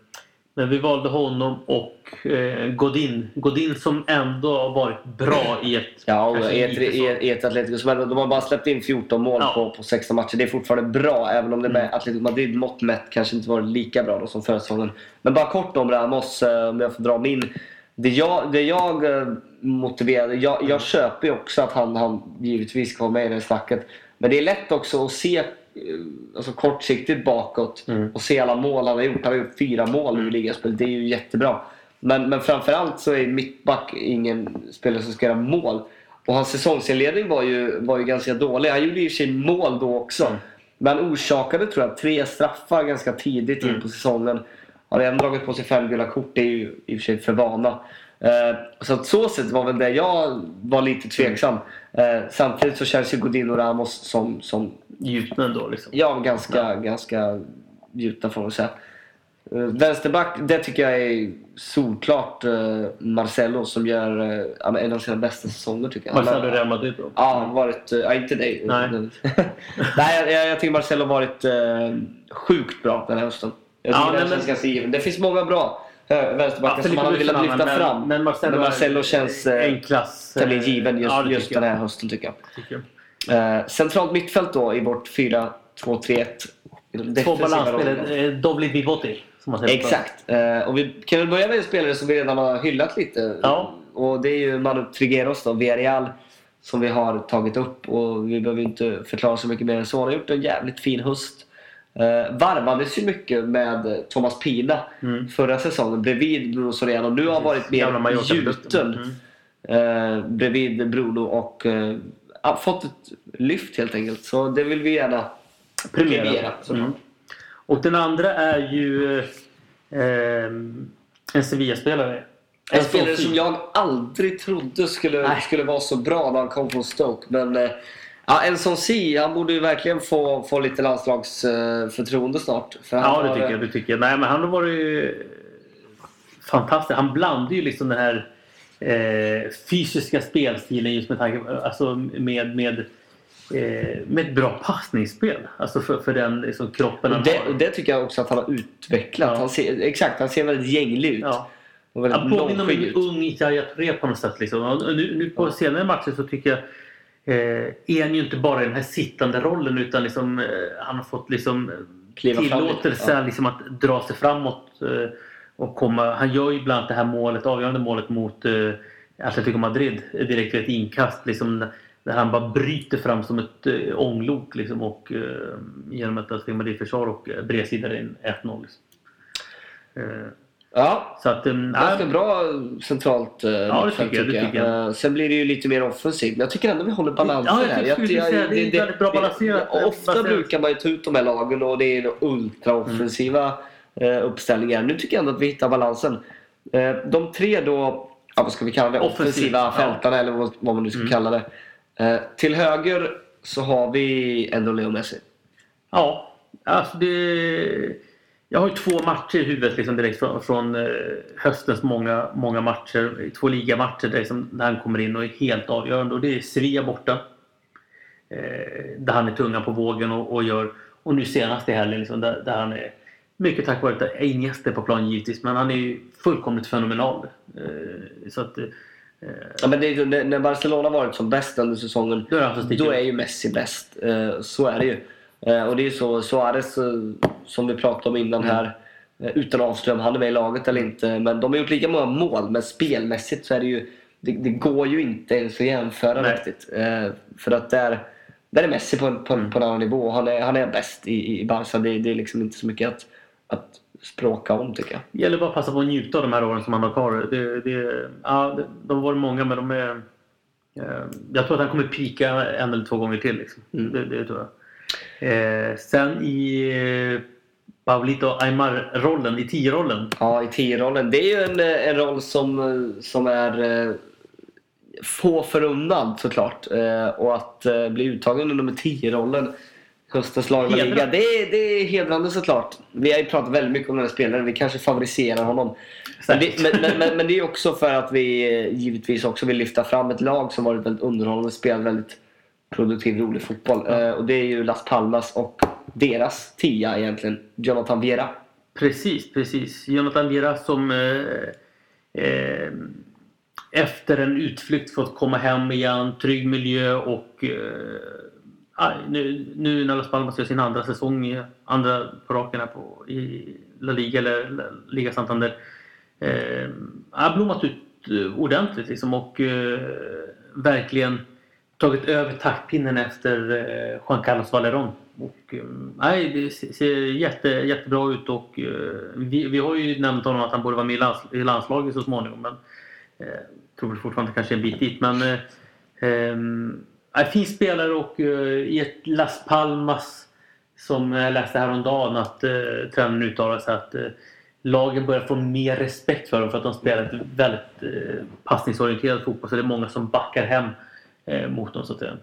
men vi valde honom och eh, Godin. Godin som ändå har varit bra i ett... Ja, i ett, i, Atletico de har bara släppt in 14 mål Ja. på, på 16 matcher. Det är fortfarande bra, även om det med Mm. Atletico Madrid mått mätt kanske inte varit lika bra då som förra säsongen. Men bara kort om Ramos, eh, om jag får dra min. Det jag, det jag eh, motiverade, jag, Mm. jag köper ju också att han, han givetvis ska vara med i det här snacket. Men det är lätt också att se alltså kortsiktigt bakåt Mm. och se alla mål han har gjort. Han har gjort fyra mål i ligaspel. Det är ju jättebra. Men, men framförallt så är mittback ingen spelare som ska göra mål. Och hans säsongsinledning var ju, var ju ganska dålig. Han gjorde för sig mål då också. Mm. Men orsakade tror jag tre straffar ganska tidigt in Mm. på säsongen. Har redan dragit på sig fem gula kort. Det är ju i och för sig för vana. Eh, så att så sätt var väl det jag var lite tveksam. Eh, samtidigt så känns ju Godin och Ramos som, som Gjutna ändå liksom. ja, ganska, ganska gjutna får man säga. Eh, vänsterback, det tycker jag är solklart Marcelo som gör ja, en av sina bästa säsonger tycker jag. Marcelo Real Madrid då. Ja, varit... Ja, inte dig. Nej. [LAUGHS] nej jag, jag, tycker Marcelo har varit sjukt bra den här hösten. Jag Ja, tycker nej, den men- ganska given. Det finns många bra vänsterbackar som man hade velat lyfta annan, fram. Men, men Marcelo, Men Marcelo känns, eh, en klass... eh, Tämligen given just, ja, just den jag. här hösten tycker jag. Tycker jag. Eh, centralt mittfält då i vårt 4-2-3-1. I de Två balansspelare. eh, Dovli Vivotti. Som man säger på Exakt. Eh, och vi kan väl börja med en spelare som vi redan har hyllat lite. Ja. Och det är ju Manu Trigueros då, Villarreal. Som vi har tagit upp och vi behöver inte förklara så mycket mer än så. Han har gjort en jävligt fin höst. Eh, varvades ju mycket med Thomas Pina Mm. förra säsongen bredvid Bruno Soriano. Nu har varit mer gjuten Mm. eh, bredvid Bruno och eh, fått ett lyft helt enkelt. Så det vill vi gärna Premiera. Mm. Och den andra är ju eh, en Sevilla-spelare. En spelare som jag aldrig trodde skulle, Nej. skulle vara så bra när han kom från Stoke. Men eh, ja, en som Si, han borde ju verkligen få, få lite landslagsförtroende snart. För Ja, det har, tycker jag. Det tycker jag. Nej, men han har varit fantastisk. Han blandar ju liksom den här eh, fysiska spelstilen just med tanke alltså med, med, eh, med ett bra passningsspel. Alltså för, för den liksom, kroppen han det, har. det tycker jag också att han har utvecklat. Ja. Han ser, exakt, han ser väldigt gänglig ut. Ja. Han påminner om en ung Yahya Touré på något sätt. Liksom. Och nu, nu på Ja. senare matcher så tycker jag är han ju inte bara i den här sittande rollen utan liksom, eh, han har fått liksom, eh, Kliva tillåtelse ja. liksom, att dra sig framåt. Eh, och komma, han gör ju bland annat det här målet, avgörande målet mot eh, Atletico Madrid eh, direkt vid ett inkast. Liksom, där han bara bryter fram som ett eh, ånglok liksom, och, eh, genom ett Atletico Madrid-försvar och eh, bredsidar in 1-0. Liksom. Eh, Ja, så att, eh, ganska bra centralt eh, Ja, det tycker jag, det tycker jag. Eh, Sen blir det ju lite mer offensivt. Men jag tycker ändå vi håller balansen Ja, jag här. precis säga, det är väldigt bra balanserat. Ofta Balanserat. brukar man ju ta ut de här lagen och det är ultraoffensiva Mm. eh, uppställningar. Nu tycker jag ändå att vi hittar balansen. Eh, de tre då, ja, vad ska vi kalla det? Offensiv, Offensiva ja. fältarna eller vad, vad man nu ska Mm. kalla det. Eh, till höger så har vi ändå Leo Messi. Ja, alltså det... Jag har ju två matcher i huvudet liksom direkt från, från eh, höstens många, många matcher. Två ligamatcher där, liksom, där han kommer in och är helt avgörande. Och det är Sevilla borta. Eh, där han är tunga på vågen och, och gör... Och nu senast i helgen liksom, där, där han är... Mycket tack vare att Iniesta är på plan givetvis, men han är ju fullkomligt fenomenal. Eh, så att... Eh, Ja, men är, när Barcelona varit som bäst under säsongen Då är då är ju Messi bäst. Eh, Så är det ju. Eh, Och det är ju så, Suarez eh, som vi pratade om innan Mm. här. eh, Utan att avslöja om han är med i laget eller inte. Men de har gjort lika många mål. Men spelmässigt så är det ju... Det, det går ju inte ens att jämföra Nej. riktigt. För att där, där är Messi på på, en- på en annan nivå. Han är, han är bäst i, i Barca. Det, det är liksom inte så mycket att, att språka om tycker jag. Det gäller bara att passa på att njuta av de här åren som han har kvar. Det, det, ja, de har varit många men de är... Jag tror att han kommer pika en eller två gånger till. Liksom. Mm. Det, det tror jag. Eh, sen i eh, Pablito Aymar-rollen, i 10-rollen. Ja, i 10-rollen. Det är ju en, eh, en roll som, eh, som är eh, få förunnad såklart. Eh, och att bli uttagen i nummer 10-rollen höstens lag Liga, det, är- det är hedrande såklart. Vi har ju pratat väldigt mycket om den här spelaren. Vi kanske favoriserar honom. Men det, men, men, men, det är också för att vi givetvis också vill lyfta fram ett lag som varit väldigt underhållande, spelat väldigt produktiv, rolig fotboll. Eh, och det är ju Las Palmas och deras tia egentligen, Jonathan Viera. Precis, precis. Jonathan Viera som eh, eh, efter en utflykt fått komma hem igen, trygg miljö och eh, nu, nu när Las Palmas gör sin andra säsong, andra på raken här på, i La Liga eller La Liga Santander. Eh, har blommat ut ordentligt liksom och verkligen tagit över taktpinnen efter eh, Juan Carlos Valeron. Och, eh, nej, det ser jätte, jättebra ut och eh, vi, vi har ju nämnt honom att han borde vara med i, lands, i landslaget så småningom. Men eh, tror fortfarande kanske en bit dit. Men eh, eh, fin spelare och eh, i ett Las Palmas som jag läste häromdagen att eh, tränaren uttalade sig att eh, lagen börjar få mer respekt för dem för att de spelar ett väldigt eh, passningsorienterat fotboll. Så det är många som backar hem eh, mot dem så att säga.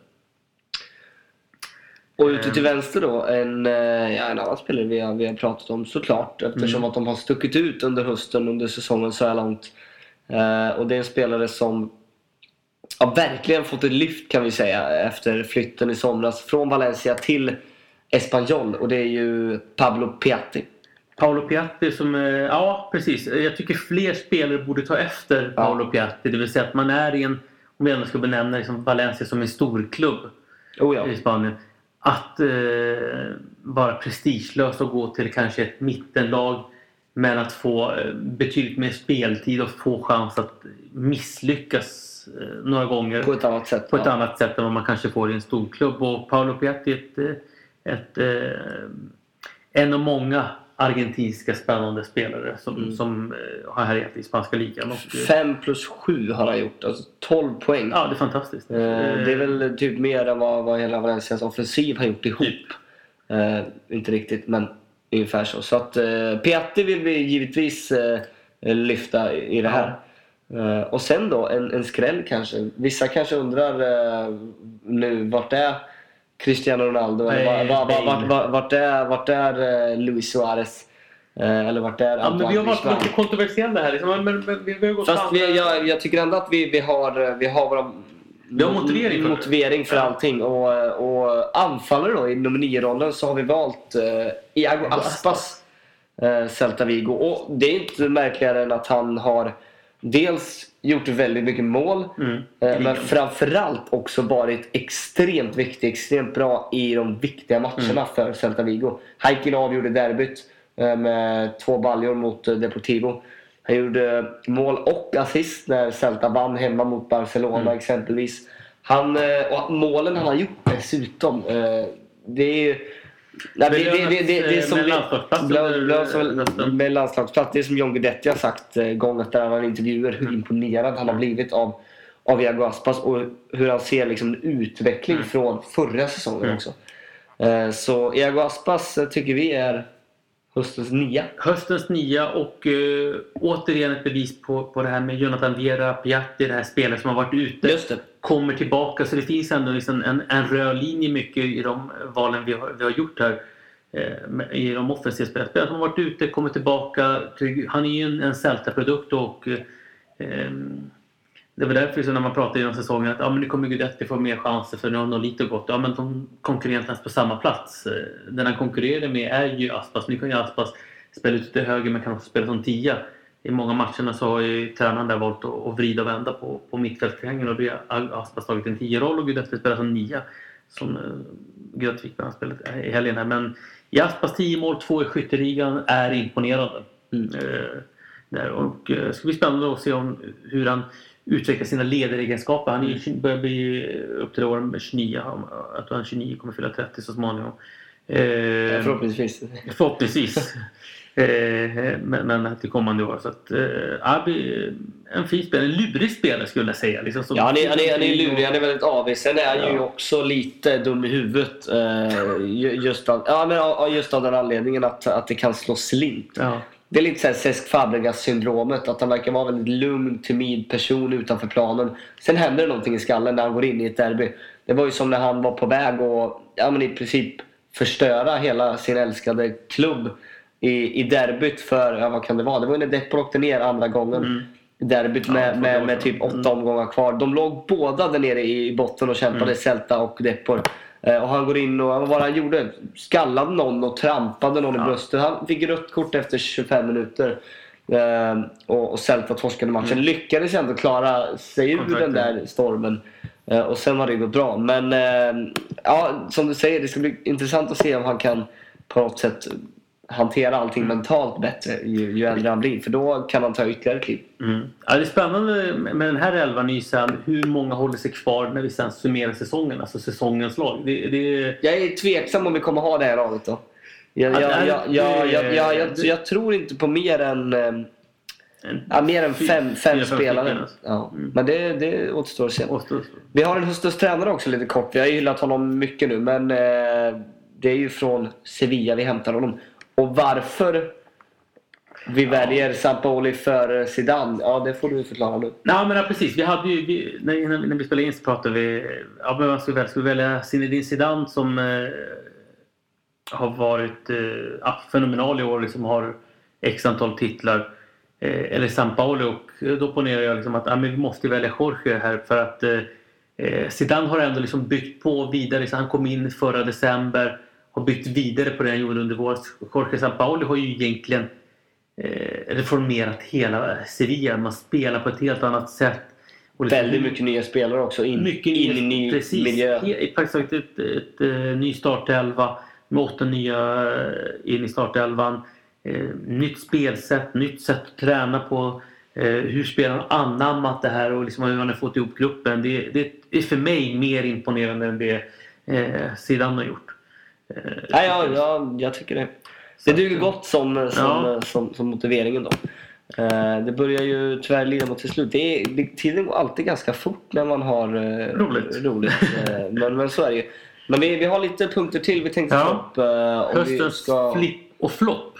Och ute till vänster då, en, eh, ja, en annan spelare vi har, vi har pratat om såklart eftersom Mm. att de har stuckit ut under hösten, under säsongen så här långt. Eh, och det är en spelare som har verkligen fått ett lyft kan vi säga efter flytten i somras från Valencia till Espanyol och det är ju Pablo Piatti. Paolo Piatti som, eh, ja precis. Jag tycker fler spelare borde ta efter Ja. Paolo Piatti. Det vill säga att man är i en, om ändå ska benämna liksom Valencia som en storklubb Oh ja. i Spanien. Att eh, vara prestigelös och gå till kanske ett mittenlag men att få eh, betydligt mer speltid och få chans att misslyckas eh, några gånger På ett annat sätt. på ett ja. annat sätt än vad man kanske får i en storklubb. Och Paolo Piatti är ett, eh, ett, eh, en av många argentinska spännande spelare som, Mm. som eh, har härjat i spanska ligan. Och, eh, 5 plus 7 har han gjort, alltså 12 poäng. ja, det är fantastiskt. Eh, Det är väl typ mer än vad, vad hela Valencias offensiv har gjort ihop. Typ. Eh, inte riktigt, men ungefär så. Så att eh, Piatti vill vi givetvis eh, lyfta i i det här. Eh, och sen då, en, en skräll kanske. Vissa kanske undrar eh, nu, vart är Cristiano Ronaldo? Eller Nej, var, var, var, Bale. vart, är, vart är eh, Luis Suarez? Eh, eller vart är Ja, men vi har varit lite kontroversiella här. Liksom. Men, men, vi, vi har gått Fast vi, jag, jag tycker ändå att vi, vi har, vi har våra Vi har motivering för motivering för allting. Och, och anfallare då i nummer 9-rollen så har vi valt eh, Iago Aspas, eh, Celta Vigo. Och det är inte märkligare än att han har dels gjort väldigt mycket mål. Mm. Eh, men framförallt också varit extremt viktig, extremt bra i de viktiga matcherna Mm. för Celta Vigo. Och avgjorde derbyt eh, med två baljor mot eh, Deportivo. Han gjorde mål och assist när Celta vann hemma mot Barcelona Mm. exempelvis. Han, eh, och målen han har gjort dessutom. eh, Det är. Nej, det, det, det, det, det är som eh, med landslagsplats med. Det är som John Guidetti har sagt eh, gång efter annan i intervjuer hur Mm. imponerad han har blivit av, av Iago Aspas och hur han ser liksom utveckling Mm. från förra säsongen Mm. också. Eh, Så Iago Aspas tycker vi är höstens nia. Höstens nia och uh, återigen ett bevis på, på det här med Jonathan Viera, Piatti, det här spelet som har varit ute. Just det kommer tillbaka. Så det finns ändå liksom en, en röd linje mycket i de valen vi har, vi har gjort här. Eh, I de offensiva spelarna. Spelare som har varit ute, kommer tillbaka. Han är ju en, en Celta-produkt och eh, det var därför så när man pratade genom säsongen att ja, men nu kommer Guidetti få mer chanser för nu har lite gått. Ja men de konkurrerar inte ens på samma plats. Eh, den han konkurrerar med är ju Aspas. Nu kan ju Aspas spela ute till höger men kan också spela som tia. I många matcherna så har ju tränaren där valt att, att vrida och vända på, på mittfältstriangeln och det har Aspas tagit en 10-roll och Guidetti spelar som nia. Som uh, Guidetti fick spelet i helgen här. Men i Aspas 10 mål, 2 i skytteligan är imponerande. Mm. Eh, där. Och eh, det ska bli spännande att se om hur han utvecklar sina ledaregenskaper. Han är, ju- börjar bli upp till åren med 29. Han- Jag tror han 29 kommer fylla 30 så småningom. Eh, Förhoppningsvis. Förhoppningsvis. [LAUGHS] eh, men, men till kommande år. Så att, eh, blir en fin spelare. En lurig spelare skulle jag säga. Liksom, som- Ja, han är, han, är, han är lurig, han är väldigt avig. Sen är han ju Ja. också lite dum i huvudet. Eh, ju- just, av, ja, men, just av den anledningen att, att det kan slå slint. Ja. Det är lite såhär Cesc Fabregas syndromet. Att han verkar vara en väldigt lugn, timid person utanför planen. Sen händer det någonting i skallen när han går in i ett derby. Det var ju som när han var på väg att ja, men i princip förstöra hela sin älskade klubb i, i derbyt för, ja vad kan det vara? Det var när Depor åkte ner andra gången. Mm. Derbyt Ja, med, två med, med typ åtta Mm. omgångar kvar. De låg båda där nere i botten och kämpade, Mm. Celta och Depor. Eh, Och han går in och, vad var det han gjorde? Skallade någon och trampade någon Ja. i bröstet. Han fick rött kort efter 25 minuter. Eh, och, och Celta torskade matchen. Mm. Lyckades ändå klara sig ur Kontrakten. den där stormen. Eh, och sen har det gått bra. Men ja, som du säger, det ska bli intressant att se om han kan på något sätt hantera allting mentalt bättre ju, ju äldre han blir. För då kan han ta ytterligare kliv. Mm. Ja, det är spännande med den här elvan sen hur många håller sig kvar när vi sen summerar säsongen, alltså säsongens lag. Det, det... Jag är tveksam om vi kommer ha det här laget då. Jag, jag, jag, tror inte på mer än, eh, ja, mer än fem, fem spelare. Ja. Mm. Men det, det återstår att se. Vi har en höstens tränare också lite kort. Vi har gillat honom mycket nu men eh, det är ju från Sevilla vi hämtar honom. Och varför vi Ja. väljer Sampaoli för Zidane, ja det får du förklara nu. Nej men ja, precis. Vi hade ju, vi, när, när vi spelade in så pratade vi ja, men man skulle välja, skulle välja Zinedine Zidane som eh, har varit eh, ja, fenomenal i år. Liksom har x antal titlar. Eh, eller Sampaoli och då ponerar jag liksom att ja, men vi måste välja Jorge här för att eh, eh, Zidane har ändå liksom byggt på vidare. Så han kom in förra december har byggt vidare på det han gjorde under våren. Jorge Sampaoli har ju egentligen eh, reformerat hela Sevilla. Man spelar på ett helt annat sätt. Och liksom- Väldigt mycket nya spelare också in, mycket in i ny precis, miljö. Taget ett, ett, ett, ny startelva med åtta nya eh, in i startelvan. Eh, nytt spelsätt, nytt sätt att träna på. Eh, hur spelarna anammat det här och liksom hur man har fått ihop gruppen. Det, det är för mig mer imponerande än det eh, Zidane har gjort. [LAUGHS] Eh, Ja, ja, ja, jag tycker det. Det duger gott som, som, Ja. som, som motiveringen då. Eh, det börjar ju tyvärr lida mot till slut. Det är, det, tiden går alltid ganska fort när man har eh, Roligt. roligt. Eh, [LAUGHS] men, men så är det ju. Men vi, vi har lite punkter till vi tänkte ta Ja. upp. eh, Höstens ska... flipp och flopp.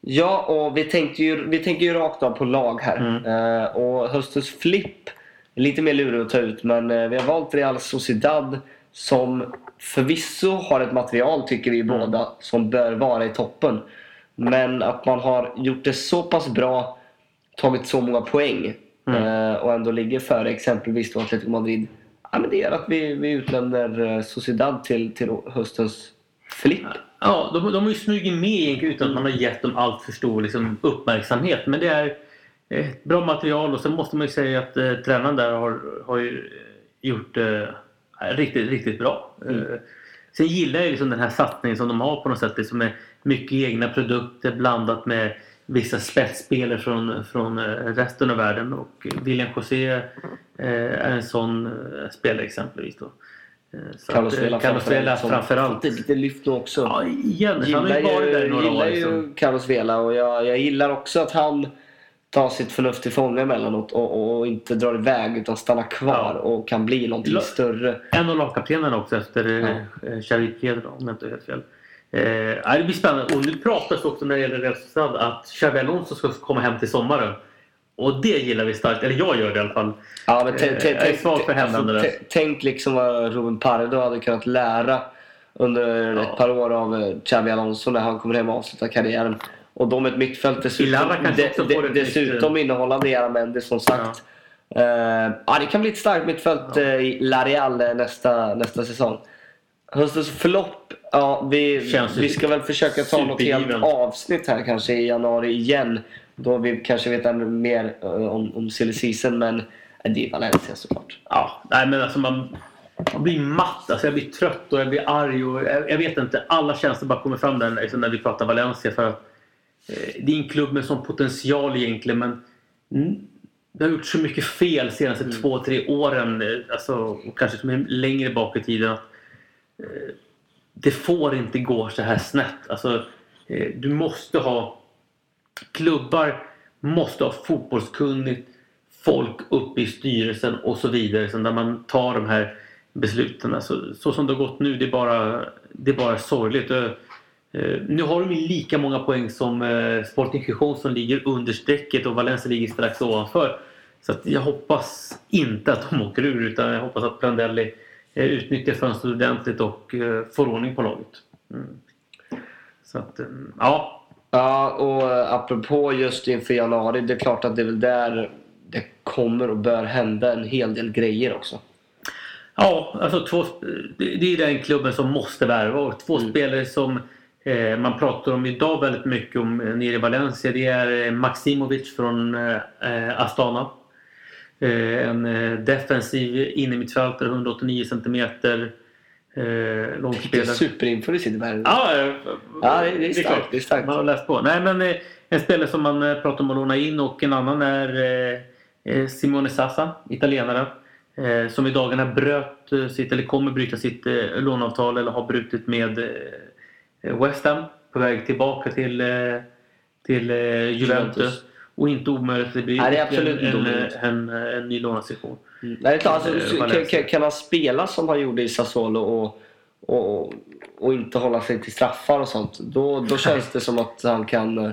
Ja, och vi tänkte ju, vi tänker ju rakt av på lag här. Mm. Eh, och höstens flipp lite mer lurig att ta ut men eh, vi har valt Real Sociedad som förvisso har ett material, tycker vi Mm. båda, som bör vara i toppen. Men att man har gjort det så pass bra, tagit så många poäng Mm. eh, och ändå ligger före exempelvis Atletico Madrid. Ja, men det gör att vi, vi utlämnar eh, Sociedad till, till höstens flipp. Ja, de, de har ju smugit med egentligen utan att man har gett dem allt för stor liksom, uppmärksamhet. Men det är ett bra material och sen måste man ju säga att eh, tränaren där har, har ju eh, gjort eh, riktigt, riktigt bra. Mm. Eh, sen gillar jag liksom den här satsningen som de har på något sätt. Det som är mycket egna produkter blandat med vissa spetsspelare från, från eh, resten av världen. Och William José eh, är en sån spelare exempelvis. Då. Så Carlos Vela framförallt. fått Lite lyft nu också. Ja, igen. Han gillar har ju varit där i några gillar år. Liksom. ju Carlos Vela och jag, jag gillar också att han tar sitt förnuft till fånga emellanåt och, och, inte drar iväg utan stannar kvar Ja. och kan bli någonting La- större. En av lagkaptenerna också efter Ja. eh, Pedro om jag inte helt fel. Eh, det blir spännande. Och nu pratas också när det gäller Real Sociedad att Xabi Alonso ska komma hem till sommaren. Och det gillar vi starkt. Eller jag gör det i alla fall. Ja, men Eh, tänk, tänk, jag är svag för hämnande där. tänk, liksom vad Ruben Pardo hade kunnat lära under ett par år av eh, Xabi Alonso när han kommer hem och avslutar karriären. Och de ett mittfält dessutom, de, de, dessutom innehållande Era Mendes som sagt. Eh, ja, det kan bli ett starkt mittfält Ja. eh, i La Real eh, nästa, nästa säsong. Höstens förlopp, ja vi, Känns vi ska väl försöka ta något helt avsnitt här kanske i januari igen. Då vi kanske vet ännu mer eh, om, om silly season men eh, det är Valencia såklart. Ja, nej men alltså man, man blir matt. Alltså jag blir trött och jag blir arg. Och jag, jag vet inte. Alla känslor bara kommer fram där liksom när vi pratar Valencia. För att, eh, det är en klubb med sån potential egentligen men det har gjort så mycket fel de senaste Mm. två, tre åren. eh, Alltså, och kanske som är längre bak i tiden. Att, eh, det får inte gå så här snett. Alltså, eh, du måste ha klubbar måste ha fotbollskunnigt folk uppe i styrelsen och så vidare. Så där man tar de här besluten. Alltså, så som det har gått nu, det är bara, det är bara sorgligt. Eh, eh, nu har de ju lika många poäng som eh, Sporting Gijon som ligger under strecket och Valencia ligger strax ovanför. Så jag hoppas inte att de [LAUGHS] åker ur utan jag hoppas att Prandelli eh, utnyttjar fönstret ordentligt och eh, får ordning på laget. Mm. Så att, eh, ja. Ja, och eh, apropå just inför januari, det är klart att det är väl där det kommer och bör hända en hel del grejer också. Ja, alltså två, det är den klubben som måste värva och två Mm. spelare som eh, man pratar om idag väldigt mycket om eh, nere i Valencia. Det är eh, Maximovic från eh, Astana. Eh, en eh, defensiv innermittfältare, 189 centimeter. Eh, långt Vilken superinfo du sitter med. Ja, eh, Ja, det, är starkt. Det är starkt. Man har läst på. Nej, men eh, en spelare som man eh, pratar om att låna in och en annan är eh, eh, Simone Sassa, italienaren. Eh, som i dagarna bröt eh, sitt, eller kommer bryta sitt eh, låneavtal eller har brutit med eh, West Ham på väg tillbaka till, eh, till eh, Juventus. Juventus. Och inte omöjligt att det blir Nej, det en, en, en, en, ny lånesession. Mm. Nej, det är alltså, Eh, kan, kan, han spela som han gjorde i Sassuolo och, och, och inte hålla sig till straffar och sånt. Då, då känns det som att han kan eh,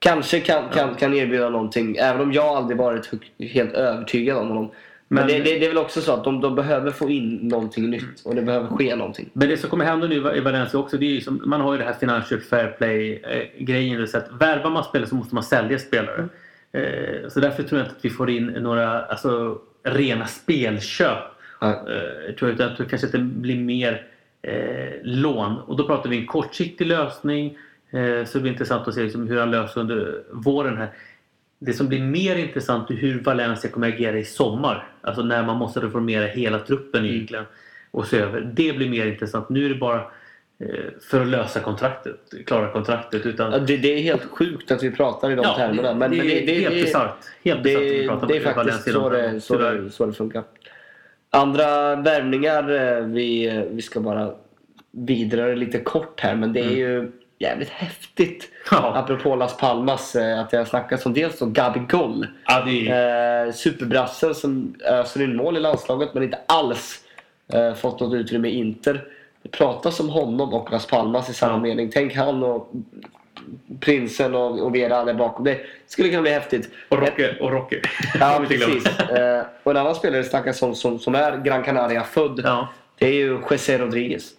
Kanske kan, kan, kan erbjuda någonting. Även om jag aldrig varit helt övertygad om honom. Men, Men- det, det, det är väl också så att de, de behöver få in någonting nytt. Och det behöver ske någonting. Men det som kommer hända nu i Valencia också, det är ju som, man har ju det här financial fair play eh, att värvar man spelare så måste man sälja spelare. Eh, så därför tror jag inte att vi får in några alltså, rena spelköp. Ja. Eh, tror jag, utan jag tror kanske att det blir mer eh, lån. Och då pratar vi en kortsiktig lösning. Eh, så det blir intressant att se liksom, hur han löser under våren här. Det som blir mer intressant är hur Valencia kommer agera i sommar. Alltså när man måste reformera hela truppen Mm. egentligen. Och se över. Det blir mer intressant. Nu är det bara eh, för att lösa kontraktet. Klara kontraktet. Utan, Ja, det, det är helt sjukt att vi pratar i de termerna. Men, det, men är helt bisarrt. Helt bisarrt att vi Det, pratar det är faktiskt Valencia så det, så, det, så det funkar. Andra värvningar, eh, vi, eh, vi ska bara vidare lite kort här. Men det är ju jävligt häftigt. Ja. Apropå Las Palmas, eh, att det har snackats om dels om Gabi Goll. Ja, är, Eh, superbrassen som öser in mål i landslaget men inte alls eh, fått något utrymme i Inter. Det pratas om honom och Las Palmas i samma Ja. mening. Tänk han och prinsen och, och Vera där bakom. Det skulle kunna bli häftigt. och Roque. Och Roque. Ja, [LAUGHS] precis. Eh, och en annan spelare snackas om som, som är Gran Canaria-född. Ja. Det är ju José Rodriguez.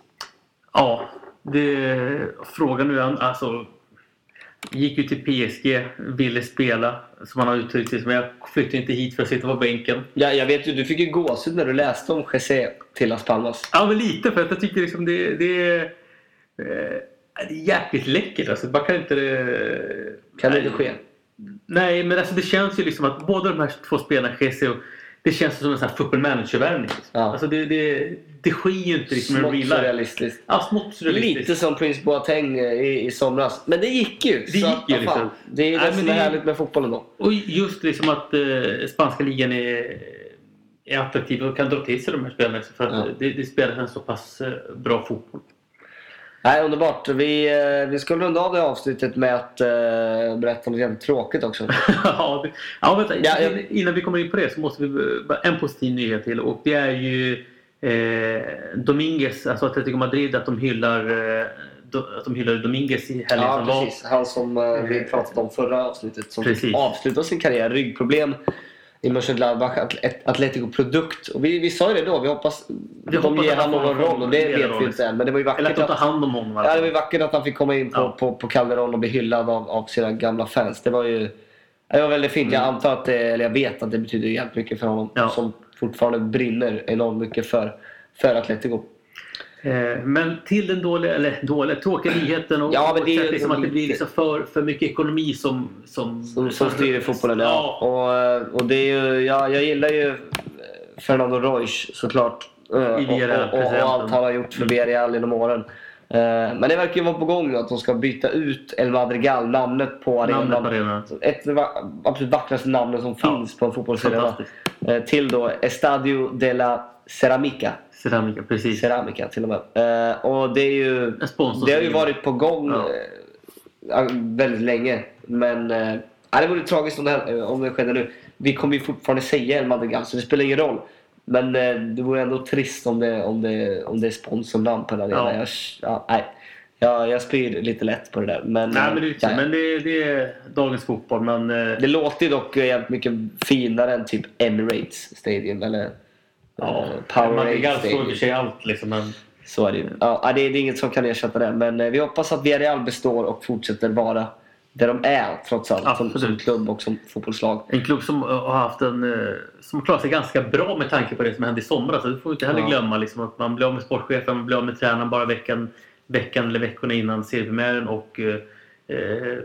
Ja, det, frågan nu är alltså Gick ju till PSG, ville spela som han har uttryckt sig som jag flyttade inte hit för att sitta på bänken. Ja, jag vet ju, du fick ju gåshud när du läste om José till Las Palmas. Ja men lite för att jag tycker liksom det, det är eh, det är jäkligt läckert alltså. Man kan inte det... Kan det inte ske? Nej men alltså det känns ju liksom att båda de här två spelarna, Jesse och det känns som en sån här football manager-värvning. Liksom. Ja. Alltså det, det, det sker ju inte liksom Smått real life. surrealistiskt. Ja, smått surrealistiskt. Lite som Prince Boateng eh, i, i somras. Men det gick ju! Det gick att, ju liksom. Det är det Nej, som är det- härligt med fotbollen då. Och just liksom att eh, spanska ligan är, är attraktiv och kan dra till sig de här spelarna för att Ja. det, det spelas en så pass eh, bra fotboll. Nej, underbart. Vi, eh, vi ska runda av det avsnittet med att uh, berätta något jävligt tråkigt också. [LAUGHS] ja, det, ja, vänta. Ja, jag- In- Innan vi kommer in på det så måste vi en positiv nyhet till och det är ju eh, Dominguez, alltså Atletico Madrid, att de hyllar eh, att de hyllade Dominguez i helgen Ja, som var. precis. Han som eh, vi pratade om förra avsnittet som Precis. avslutade sin karriär. Ryggproblem i Mönchengladbach, Atlet- Atletico-produkt. Och vi, vi sa ju det då, vi hoppas Vi de hoppas ger får någon roll och det vet roll. vi inte än. Men det var ju Eller vackert att de tar hand om honom ja, det var ju vackert att han fick komma in på, Ja. på, på Calderon och bli hyllad av, av sina gamla fans. Det var ju det var väldigt fint. Jag antar att det, eller jag vet att det betyder jävligt mycket för honom. Mm. Ja. Som fortfarande brinner enormt mycket för, för Atletico. Eh, Men till den dåliga, eller dåliga, tråkiga nyheten och, Ja, men det är liksom att det blir liksom för, för mycket ekonomi som... Som, Som, som styr i fotbollen, ja. Ja. Och, eh, och det är ju, ja, jag gillar ju eh, Fernando Reus såklart. Eh, och, och, och, allt han har gjort för Villarreal genom åren. Eh, Men det verkar ju vara på gång nu att de ska byta ut El Madrigal, namnet på Namnet på arenan. arenan. Ett absolut vackraste namnen som Ja. finns på en fotbollsarena. Eh, Till då Estadio de la Ceramica. Ceramica, precis. Ceramica till och med. Eh, Och det är ju... Det har ju varit på gång Ja. väldigt länge. Men ja, det vore tragiskt om det, här, om det skedde nu. Vi kommer ju fortfarande säga El Madrigal så det spelar ingen roll. Men eh, det vore ändå trist om det, om det, om det är sponsornamn på den Ja. arenan. Jag, ja, nej. Jag, jag spyr lite lätt på det där. Men, Nej, men det, är ja. men det, det är dagens fotboll. Men, eh, det låter ju dock jävligt mycket finare än typ Emirates Stadium eller ja, eh, Powerade Stadium. för sig allt. Liksom, men, Så är det ju. Ja, det, är, det är inget som kan ersätta det. Men vi hoppas att Villarreal består och fortsätter vara där de är trots allt. Som, Absolut. som klubb och som fotbollslag. en klubb som eh, har haft en eh, som klarat sig ganska bra med tanke på det som hände i somras. Så det får vi inte heller Ja. glömma liksom, att man blir av med sportchefen, man blir av med tränaren bara veckan, veckan eller veckorna innan seriepremiären. Och, eh, eh,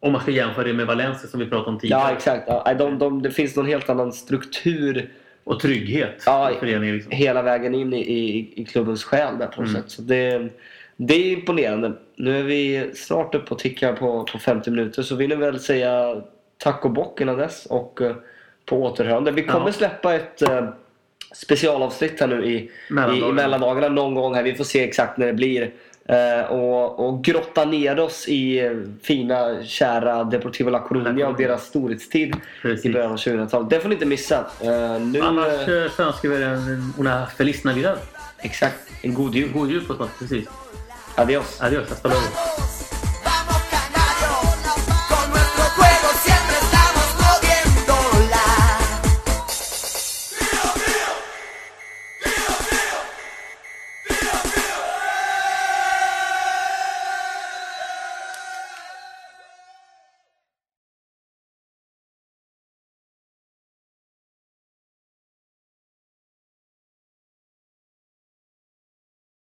om man ska jämföra det med Valencia som vi pratade om tidigare. Ja, exakt. Ja, de, de, det finns någon helt annan struktur och trygghet Ja, i. Liksom. hela vägen in i, i, i klubbens själ där på något Mm. sätt. Så det, det är imponerande. Nu är vi snart uppe och tickar på, på 50 minuter så vill jag väl säga tack och bock innan dess och eh, på återhörande. Vi kommer Ja. släppa ett eh, specialavsnitt här nu i, i, i Mellandagarna. mellandagarna någon gång här. Vi får se exakt när det blir. Eh, och, och grotta ner oss i eh, fina, kära Deportivo La Coruña och deras storhetstid i Precis. början av 2000-talet. Det får ni inte missa. Eh, nu, Annars eh, eh, så önskar vi er en una feliz navidad. exakt. En god jul. God jul på oss. Precis. Adiós. Adiós, hasta luego.